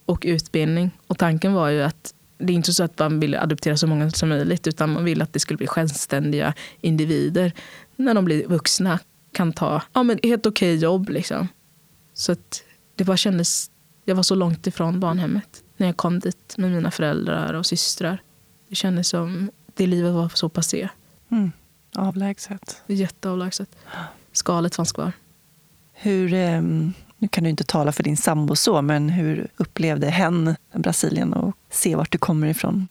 och utbildning. Och tanken var ju att det är inte så att man vill adoptera så många som möjligt utan man vill att det skulle bli självständiga individer när de blir vuxna kan ta ja, men helt okej okay jobb. Liksom. Så att det bara kändes, jag var så långt ifrån barnhemmet när jag kom dit med mina föräldrar och systrar. Det kändes som det livet var så passé. Mm. Avlägset. Jätteavlägset. Skalet fanns kvar. Hur, um nu kan du inte tala för din sambo så, men hur upplevde hen Brasilien och se vart du kommer ifrån?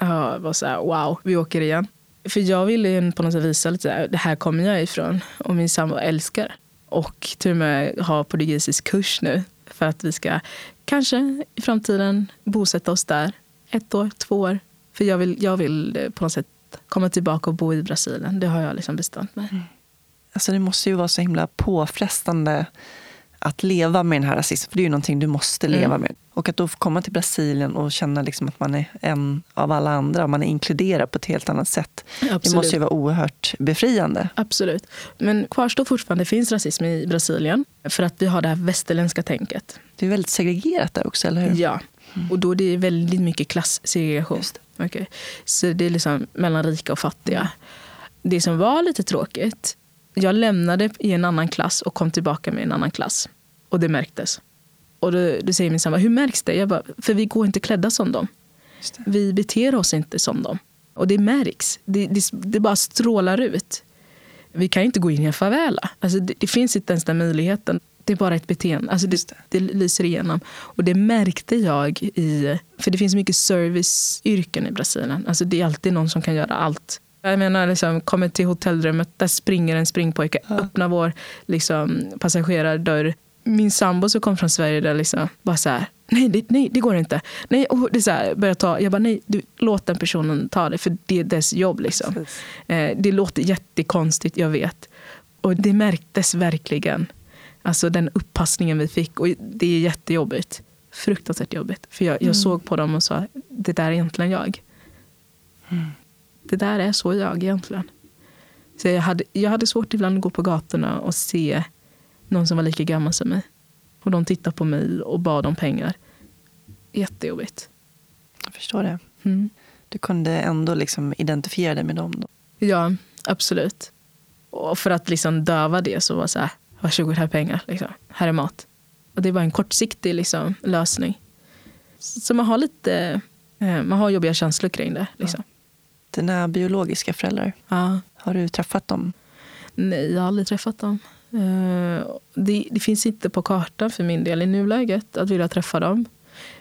Ja, det var så här, wow, vi åker igen. För jag ville på något sätt visa lite, här, det här kommer jag ifrån och min sambo älskar Och till och med ha portugisisk kurs nu för att vi ska kanske i framtiden bosätta oss där. Ett år, två år. För jag vill, jag vill på något sätt komma tillbaka och bo i Brasilien. Det har jag liksom bestämt mig. Mm. Alltså det måste ju vara så himla påfrestande att leva med den här rasismen. För det är ju någonting du måste leva mm. med. Och att då få komma till Brasilien och känna liksom att man är en av alla andra man är inkluderad på ett helt annat sätt. Absolut. Det måste ju vara oerhört befriande. Absolut. Men kvarstår fortfarande finns rasism i Brasilien för att vi har det här västerländska tänket. Det är väldigt segregerat där också, eller hur? Ja, och då är det väldigt mycket klassegregation. Okay. Så det är liksom mellan rika och fattiga. Det som var lite tråkigt, jag lämnade i en annan klass och kom tillbaka med en annan klass. Och det märktes. Och då, då säger min sambo, hur märks det? Jag bara, för vi går inte klädda som dem. Vi beter oss inte som dem. Och det märks. Det, det, det bara strålar ut. Vi kan inte gå in i en favela. Alltså det, det finns inte ens den möjligheten. Det är bara ett beteende. Alltså det, det lyser igenom. Och det märkte jag i... För det finns mycket serviceyrken i Brasilien. Alltså det är alltid någon som kan göra allt. Jag menar, liksom, kommer till hotellrummet, där springer en springpojke, ja. öppnar vår liksom, passagerardörr. Min sambo som kom från Sverige där liksom, bara så här, nej det, nej, det går inte. Nej, och det så här, börjar ta, jag bara, nej, du, låt den personen ta det, för det är dess jobb. Liksom. Eh, det låter jättekonstigt, jag vet. Och det märktes verkligen. Alltså den uppassningen vi fick. Och det är jättejobbigt. Fruktansvärt jobbigt. För jag, jag mm. såg på dem och sa, det där är egentligen jag. Mm. Det där är så jag egentligen. Så jag, hade, jag hade svårt ibland att gå på gatorna och se någon som var lika gammal som mig. Och de tittade på mig och bad om pengar. Jättejobbigt. Jag förstår det. Mm. Du kunde ändå liksom identifiera dig med dem? Då. Ja, absolut. Och för att liksom döva det så var det så här, varsågod, här är pengar. Liksom. Här är mat. Och det var en kortsiktig liksom, lösning. Så man har lite eh, man har jobbiga känslor kring det. Liksom. Ja. Dina biologiska föräldrar, ja. har du träffat dem? Nej, jag har aldrig träffat dem. Eh, det, det, finns inte på kartan för min del i nuläget att vilja träffa dem.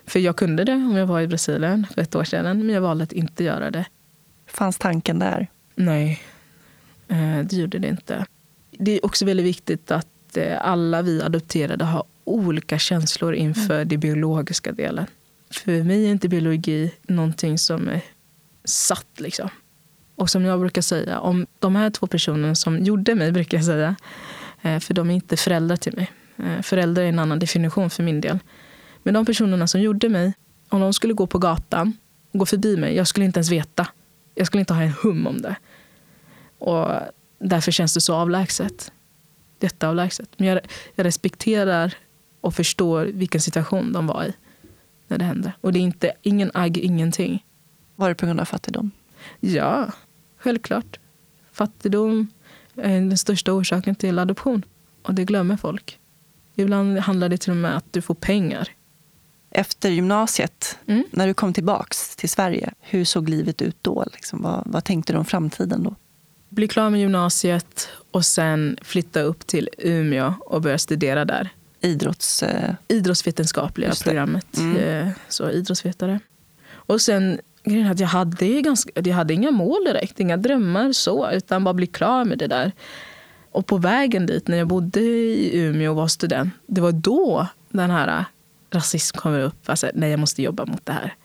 För jag kunde det om jag var i Brasilien för ett år sedan, men jag valde att inte göra det. Fanns tanken där? Nej, eh, det gjorde det inte det är också väldigt viktigt att eh, alla vi adopterade har olika känslor inför mm. den biologiska delen. För mig är inte biologi någonting som är satt. Liksom. Och som jag brukar säga, om de här två personerna som gjorde mig, brukar jag säga, eh, för de är inte föräldrar till mig. Eh, föräldrar är en annan definition för min del. Men de personerna som gjorde mig, om de skulle gå på gatan och gå förbi mig, jag skulle inte ens veta. Jag skulle inte ha en hum om det. Och Därför känns det så avlägset. Jätteavlägset. Men jag, jag respekterar och förstår vilken situation de var i när det hände. Och det är inte, ingen agg, ingenting. Var det på grund av fattigdom? Ja, självklart. Fattigdom är den största orsaken till adoption. Och det glömmer folk. Ibland handlar det till och med att du får pengar. Efter gymnasiet, mm. när du kom tillbaka till Sverige, hur såg livet ut då? Liksom, vad, vad tänkte du om framtiden då? bli klar med gymnasiet och sen flytta upp till Umeå och börja studera där. Idrotts... Eh... Idrottsvetenskapliga programmet. Mm. Eh, så idrottsvetare. Och sen grejen att jag hade, ganska, jag hade inga mål direkt, inga drömmar så, utan bara bli klar med det där. Och på vägen dit, när jag bodde i Umeå och var student, det var då den här rasism kommer upp. Alltså, nej, jag måste jobba mot det här.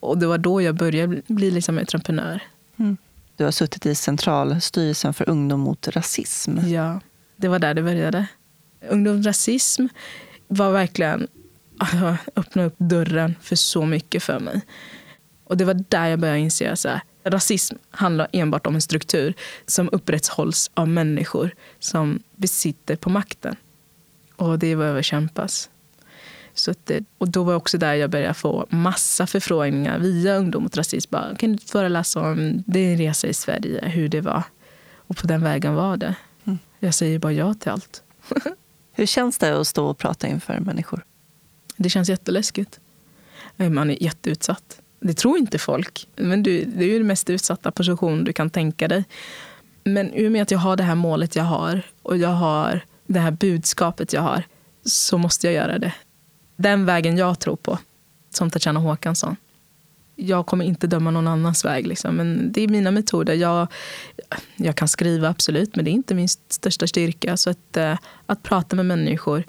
Och det var då jag började bli liksom entreprenör. Mm. Du har suttit i centralstyrelsen för ungdom mot rasism. Ja, det var där det började. Ungdom mot rasism var verkligen att öppna upp dörren för så mycket för mig. Och det var där jag började inse att rasism handlar enbart om en struktur som upprätthålls av människor som besitter på makten. Och det behöver kämpas. Så att, och då var också där jag började få massa förfrågningar via Ungdom mot rasism. Bara, kan du föreläsa om din resa i Sverige, hur det var? Och på den vägen var det. Mm. Jag säger bara ja till allt. hur känns det att stå och prata inför människor? Det känns jätteläskigt. Man är jätteutsatt. Det tror inte folk. Men du, det är ju den mest utsatta position du kan tänka dig. Men i och med att jag har det här målet jag har och jag har det här budskapet jag har så måste jag göra det den vägen jag tror på, som Tatjana Håkansson. Jag kommer inte döma någon annans väg. Liksom. Men det är mina metoder. Jag, jag kan skriva, absolut, men det är inte min största styrka. Så att, eh, att prata med människor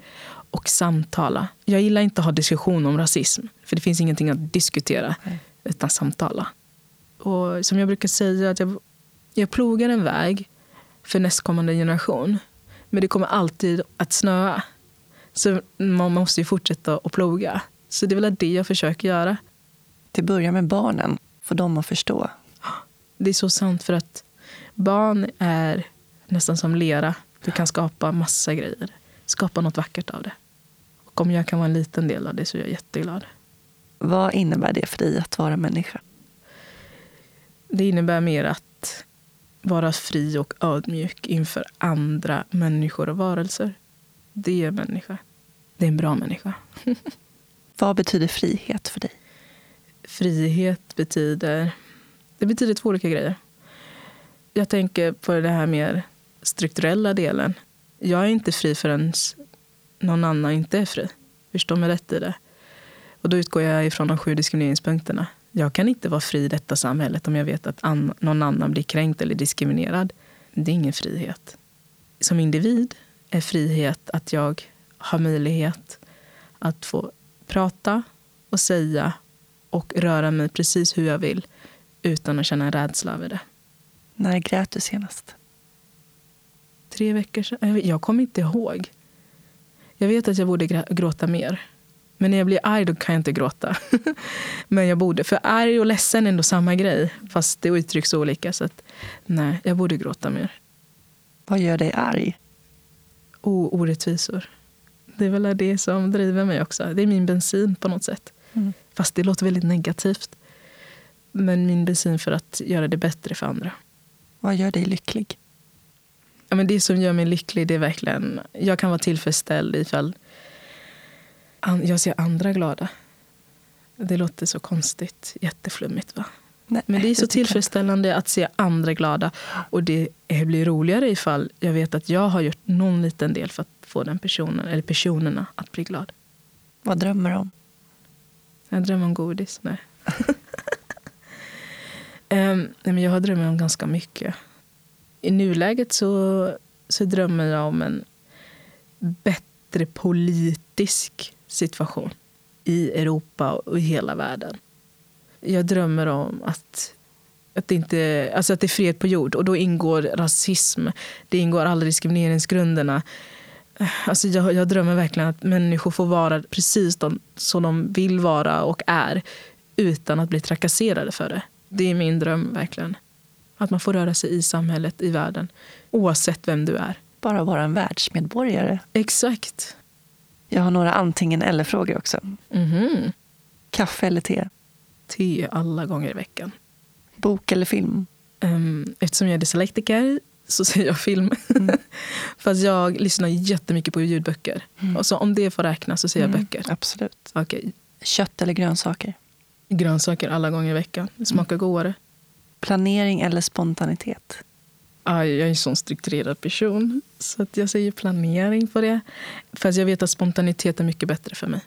och samtala. Jag gillar inte att ha diskussion om rasism, för det finns ingenting att diskutera, Nej. utan samtala. Och som jag brukar säga, att jag, jag plogar en väg för nästkommande generation. Men det kommer alltid att snöa. Så man måste ju fortsätta att ploga. Så det är väl det jag försöker göra. Det börjar med barnen, få dem att förstå. Det är så sant för att barn är nästan som lera. Du kan skapa massa grejer. Skapa något vackert av det. Och om jag kan vara en liten del av det så är jag jätteglad. Vad innebär det för dig att vara människa? Det innebär mer att vara fri och ödmjuk inför andra människor och varelser. Det är människa. Det är en bra människa. Vad betyder frihet för dig? Frihet betyder... Det betyder två olika grejer. Jag tänker på det här mer strukturella delen. Jag är inte fri förrän någon annan inte är fri. Förstå mig rätt i det. Och då utgår jag ifrån de sju diskrimineringspunkterna. Jag kan inte vara fri i detta samhället om jag vet att an någon annan blir kränkt eller diskriminerad. Det är ingen frihet. Som individ är frihet att jag har möjlighet att få prata och säga och röra mig precis hur jag vill utan att känna en rädsla över det. När grät du senast? Tre veckor sedan? Jag kommer inte ihåg. Jag vet att jag borde gråta mer. Men när jag blir arg då kan jag inte gråta. Men jag borde. För arg och ledsen är ändå samma grej. Fast det uttrycks olika. Så att, nej, jag borde gråta mer. Vad gör dig arg? Oh, orättvisor. Det är väl det som driver mig också. Det är min bensin på något sätt. Mm. Fast det låter väldigt negativt. Men min bensin för att göra det bättre för andra. Vad gör dig lycklig? Ja, men det som gör mig lycklig det är verkligen... Jag kan vara tillfredsställd ifall jag ser andra glada. Det låter så konstigt, jätteflummigt va? Nej, Men det är så tillfredsställande att se andra glada. Och det blir roligare ifall jag vet att jag har gjort någon liten del för att få den personen, eller personerna att bli glad. Vad drömmer du om? Jag drömmer om godis. Nej. um, nej men jag har drömmar om ganska mycket. I nuläget så, så drömmer jag om en bättre politisk situation i Europa och i hela världen. Jag drömmer om att, att, det inte, alltså att det är fred på jord och då ingår rasism. Det ingår alla diskrimineringsgrunderna. Alltså jag, jag drömmer verkligen att människor får vara precis de, som de vill vara och är utan att bli trakasserade för det. Det är min dröm verkligen. Att man får röra sig i samhället, i världen, oavsett vem du är. Bara vara en världsmedborgare. Exakt. Jag har några antingen eller-frågor också. Mm-hmm. Kaffe eller te? Te alla gånger i veckan. Bok eller film? Um, eftersom jag är dyslektiker så säger jag film. Mm. Fast jag lyssnar jättemycket på ljudböcker. Mm. Och så om det får räknas så säger jag mm, böcker. Absolut. Okay. Kött eller grönsaker? Grönsaker alla gånger i veckan. Det smakar mm. godare. Planering eller spontanitet? jag är en sån strukturerad person. Så att jag säger planering på det. Fast jag vet att spontanitet är mycket bättre för mig.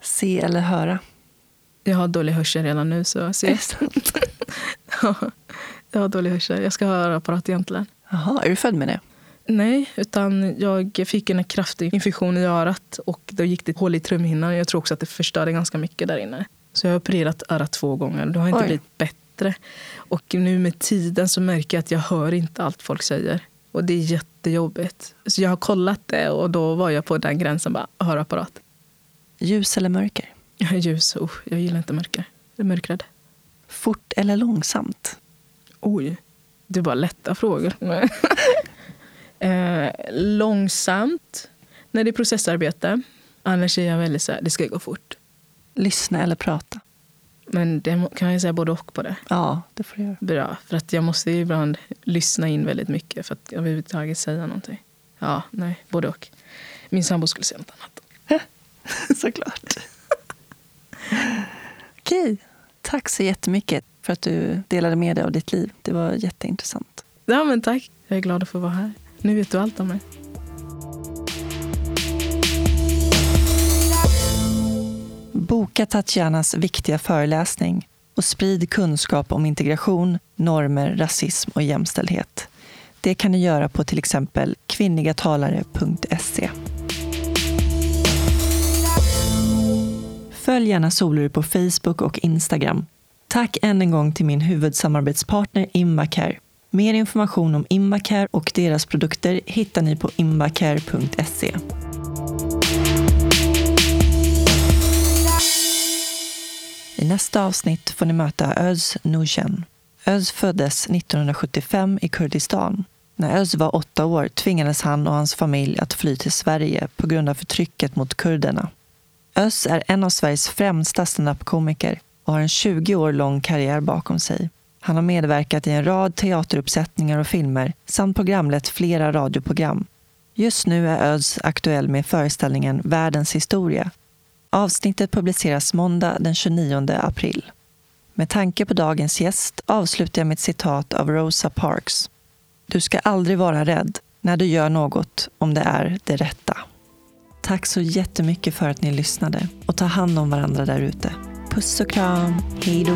Se eller höra? Jag har dålig hörsel redan nu. Så se. Är sant? ja, jag har dålig hörsel. Jag ska ha hörapparat egentligen. Jaha, är du född med det? Nej, utan jag fick en kraftig infektion i örat och då gick det hål i trumhinnan. Jag tror också att det förstörde ganska mycket där inne. Så jag har opererat örat två gånger. Det har inte Oj. blivit bättre bättre. Och nu med tiden så märker jag att jag hör inte allt folk säger. Och det är jättejobbigt. Så jag har kollat det och då var jag på den gränsen, bara hörapparat. Ljus eller mörker? Ljus. Oh, jag gillar inte mörker. Jag är mörkrädd. Fort eller långsamt? Oj, det är bara lätta frågor. eh, långsamt när det är processarbete. Annars är jag väldigt så här, det ska gå fort. Lyssna eller prata? Men det kan jag säga både och på det. Ja, det får du göra. Bra. För att jag måste ibland lyssna in väldigt mycket för att överhuvudtaget säga någonting. Ja, nej, både och. Min sambo skulle säga något annat. Såklart. Okej. Tack så jättemycket för att du delade med dig av ditt liv. Det var jätteintressant. Ja, men tack. Jag är glad att få vara här. Nu vet du allt om mig. Boka Tatjanas viktiga föreläsning och sprid kunskap om integration, normer, rasism och jämställdhet. Det kan ni göra på till exempel kvinnligatalare.se. Följ gärna Solur på Facebook och Instagram. Tack än en gång till min huvudsamarbetspartner Invacare. Mer information om Invacare och deras produkter hittar ni på invacare.se. I nästa avsnitt får ni möta Öz Nujen. Öz föddes 1975 i Kurdistan. När Öz var åtta år tvingades han och hans familj att fly till Sverige på grund av förtrycket mot kurderna. Öz är en av Sveriges främsta standup-komiker och har en 20 år lång karriär bakom sig. Han har medverkat i en rad teateruppsättningar och filmer samt programlett flera radioprogram. Just nu är Öz aktuell med föreställningen Världens historia. Avsnittet publiceras måndag den 29 april. Med tanke på dagens gäst avslutar jag med ett citat av Rosa Parks. Du ska aldrig vara rädd när du gör något om det är det rätta. Tack så jättemycket för att ni lyssnade och ta hand om varandra där ute. Puss och kram. Hej då.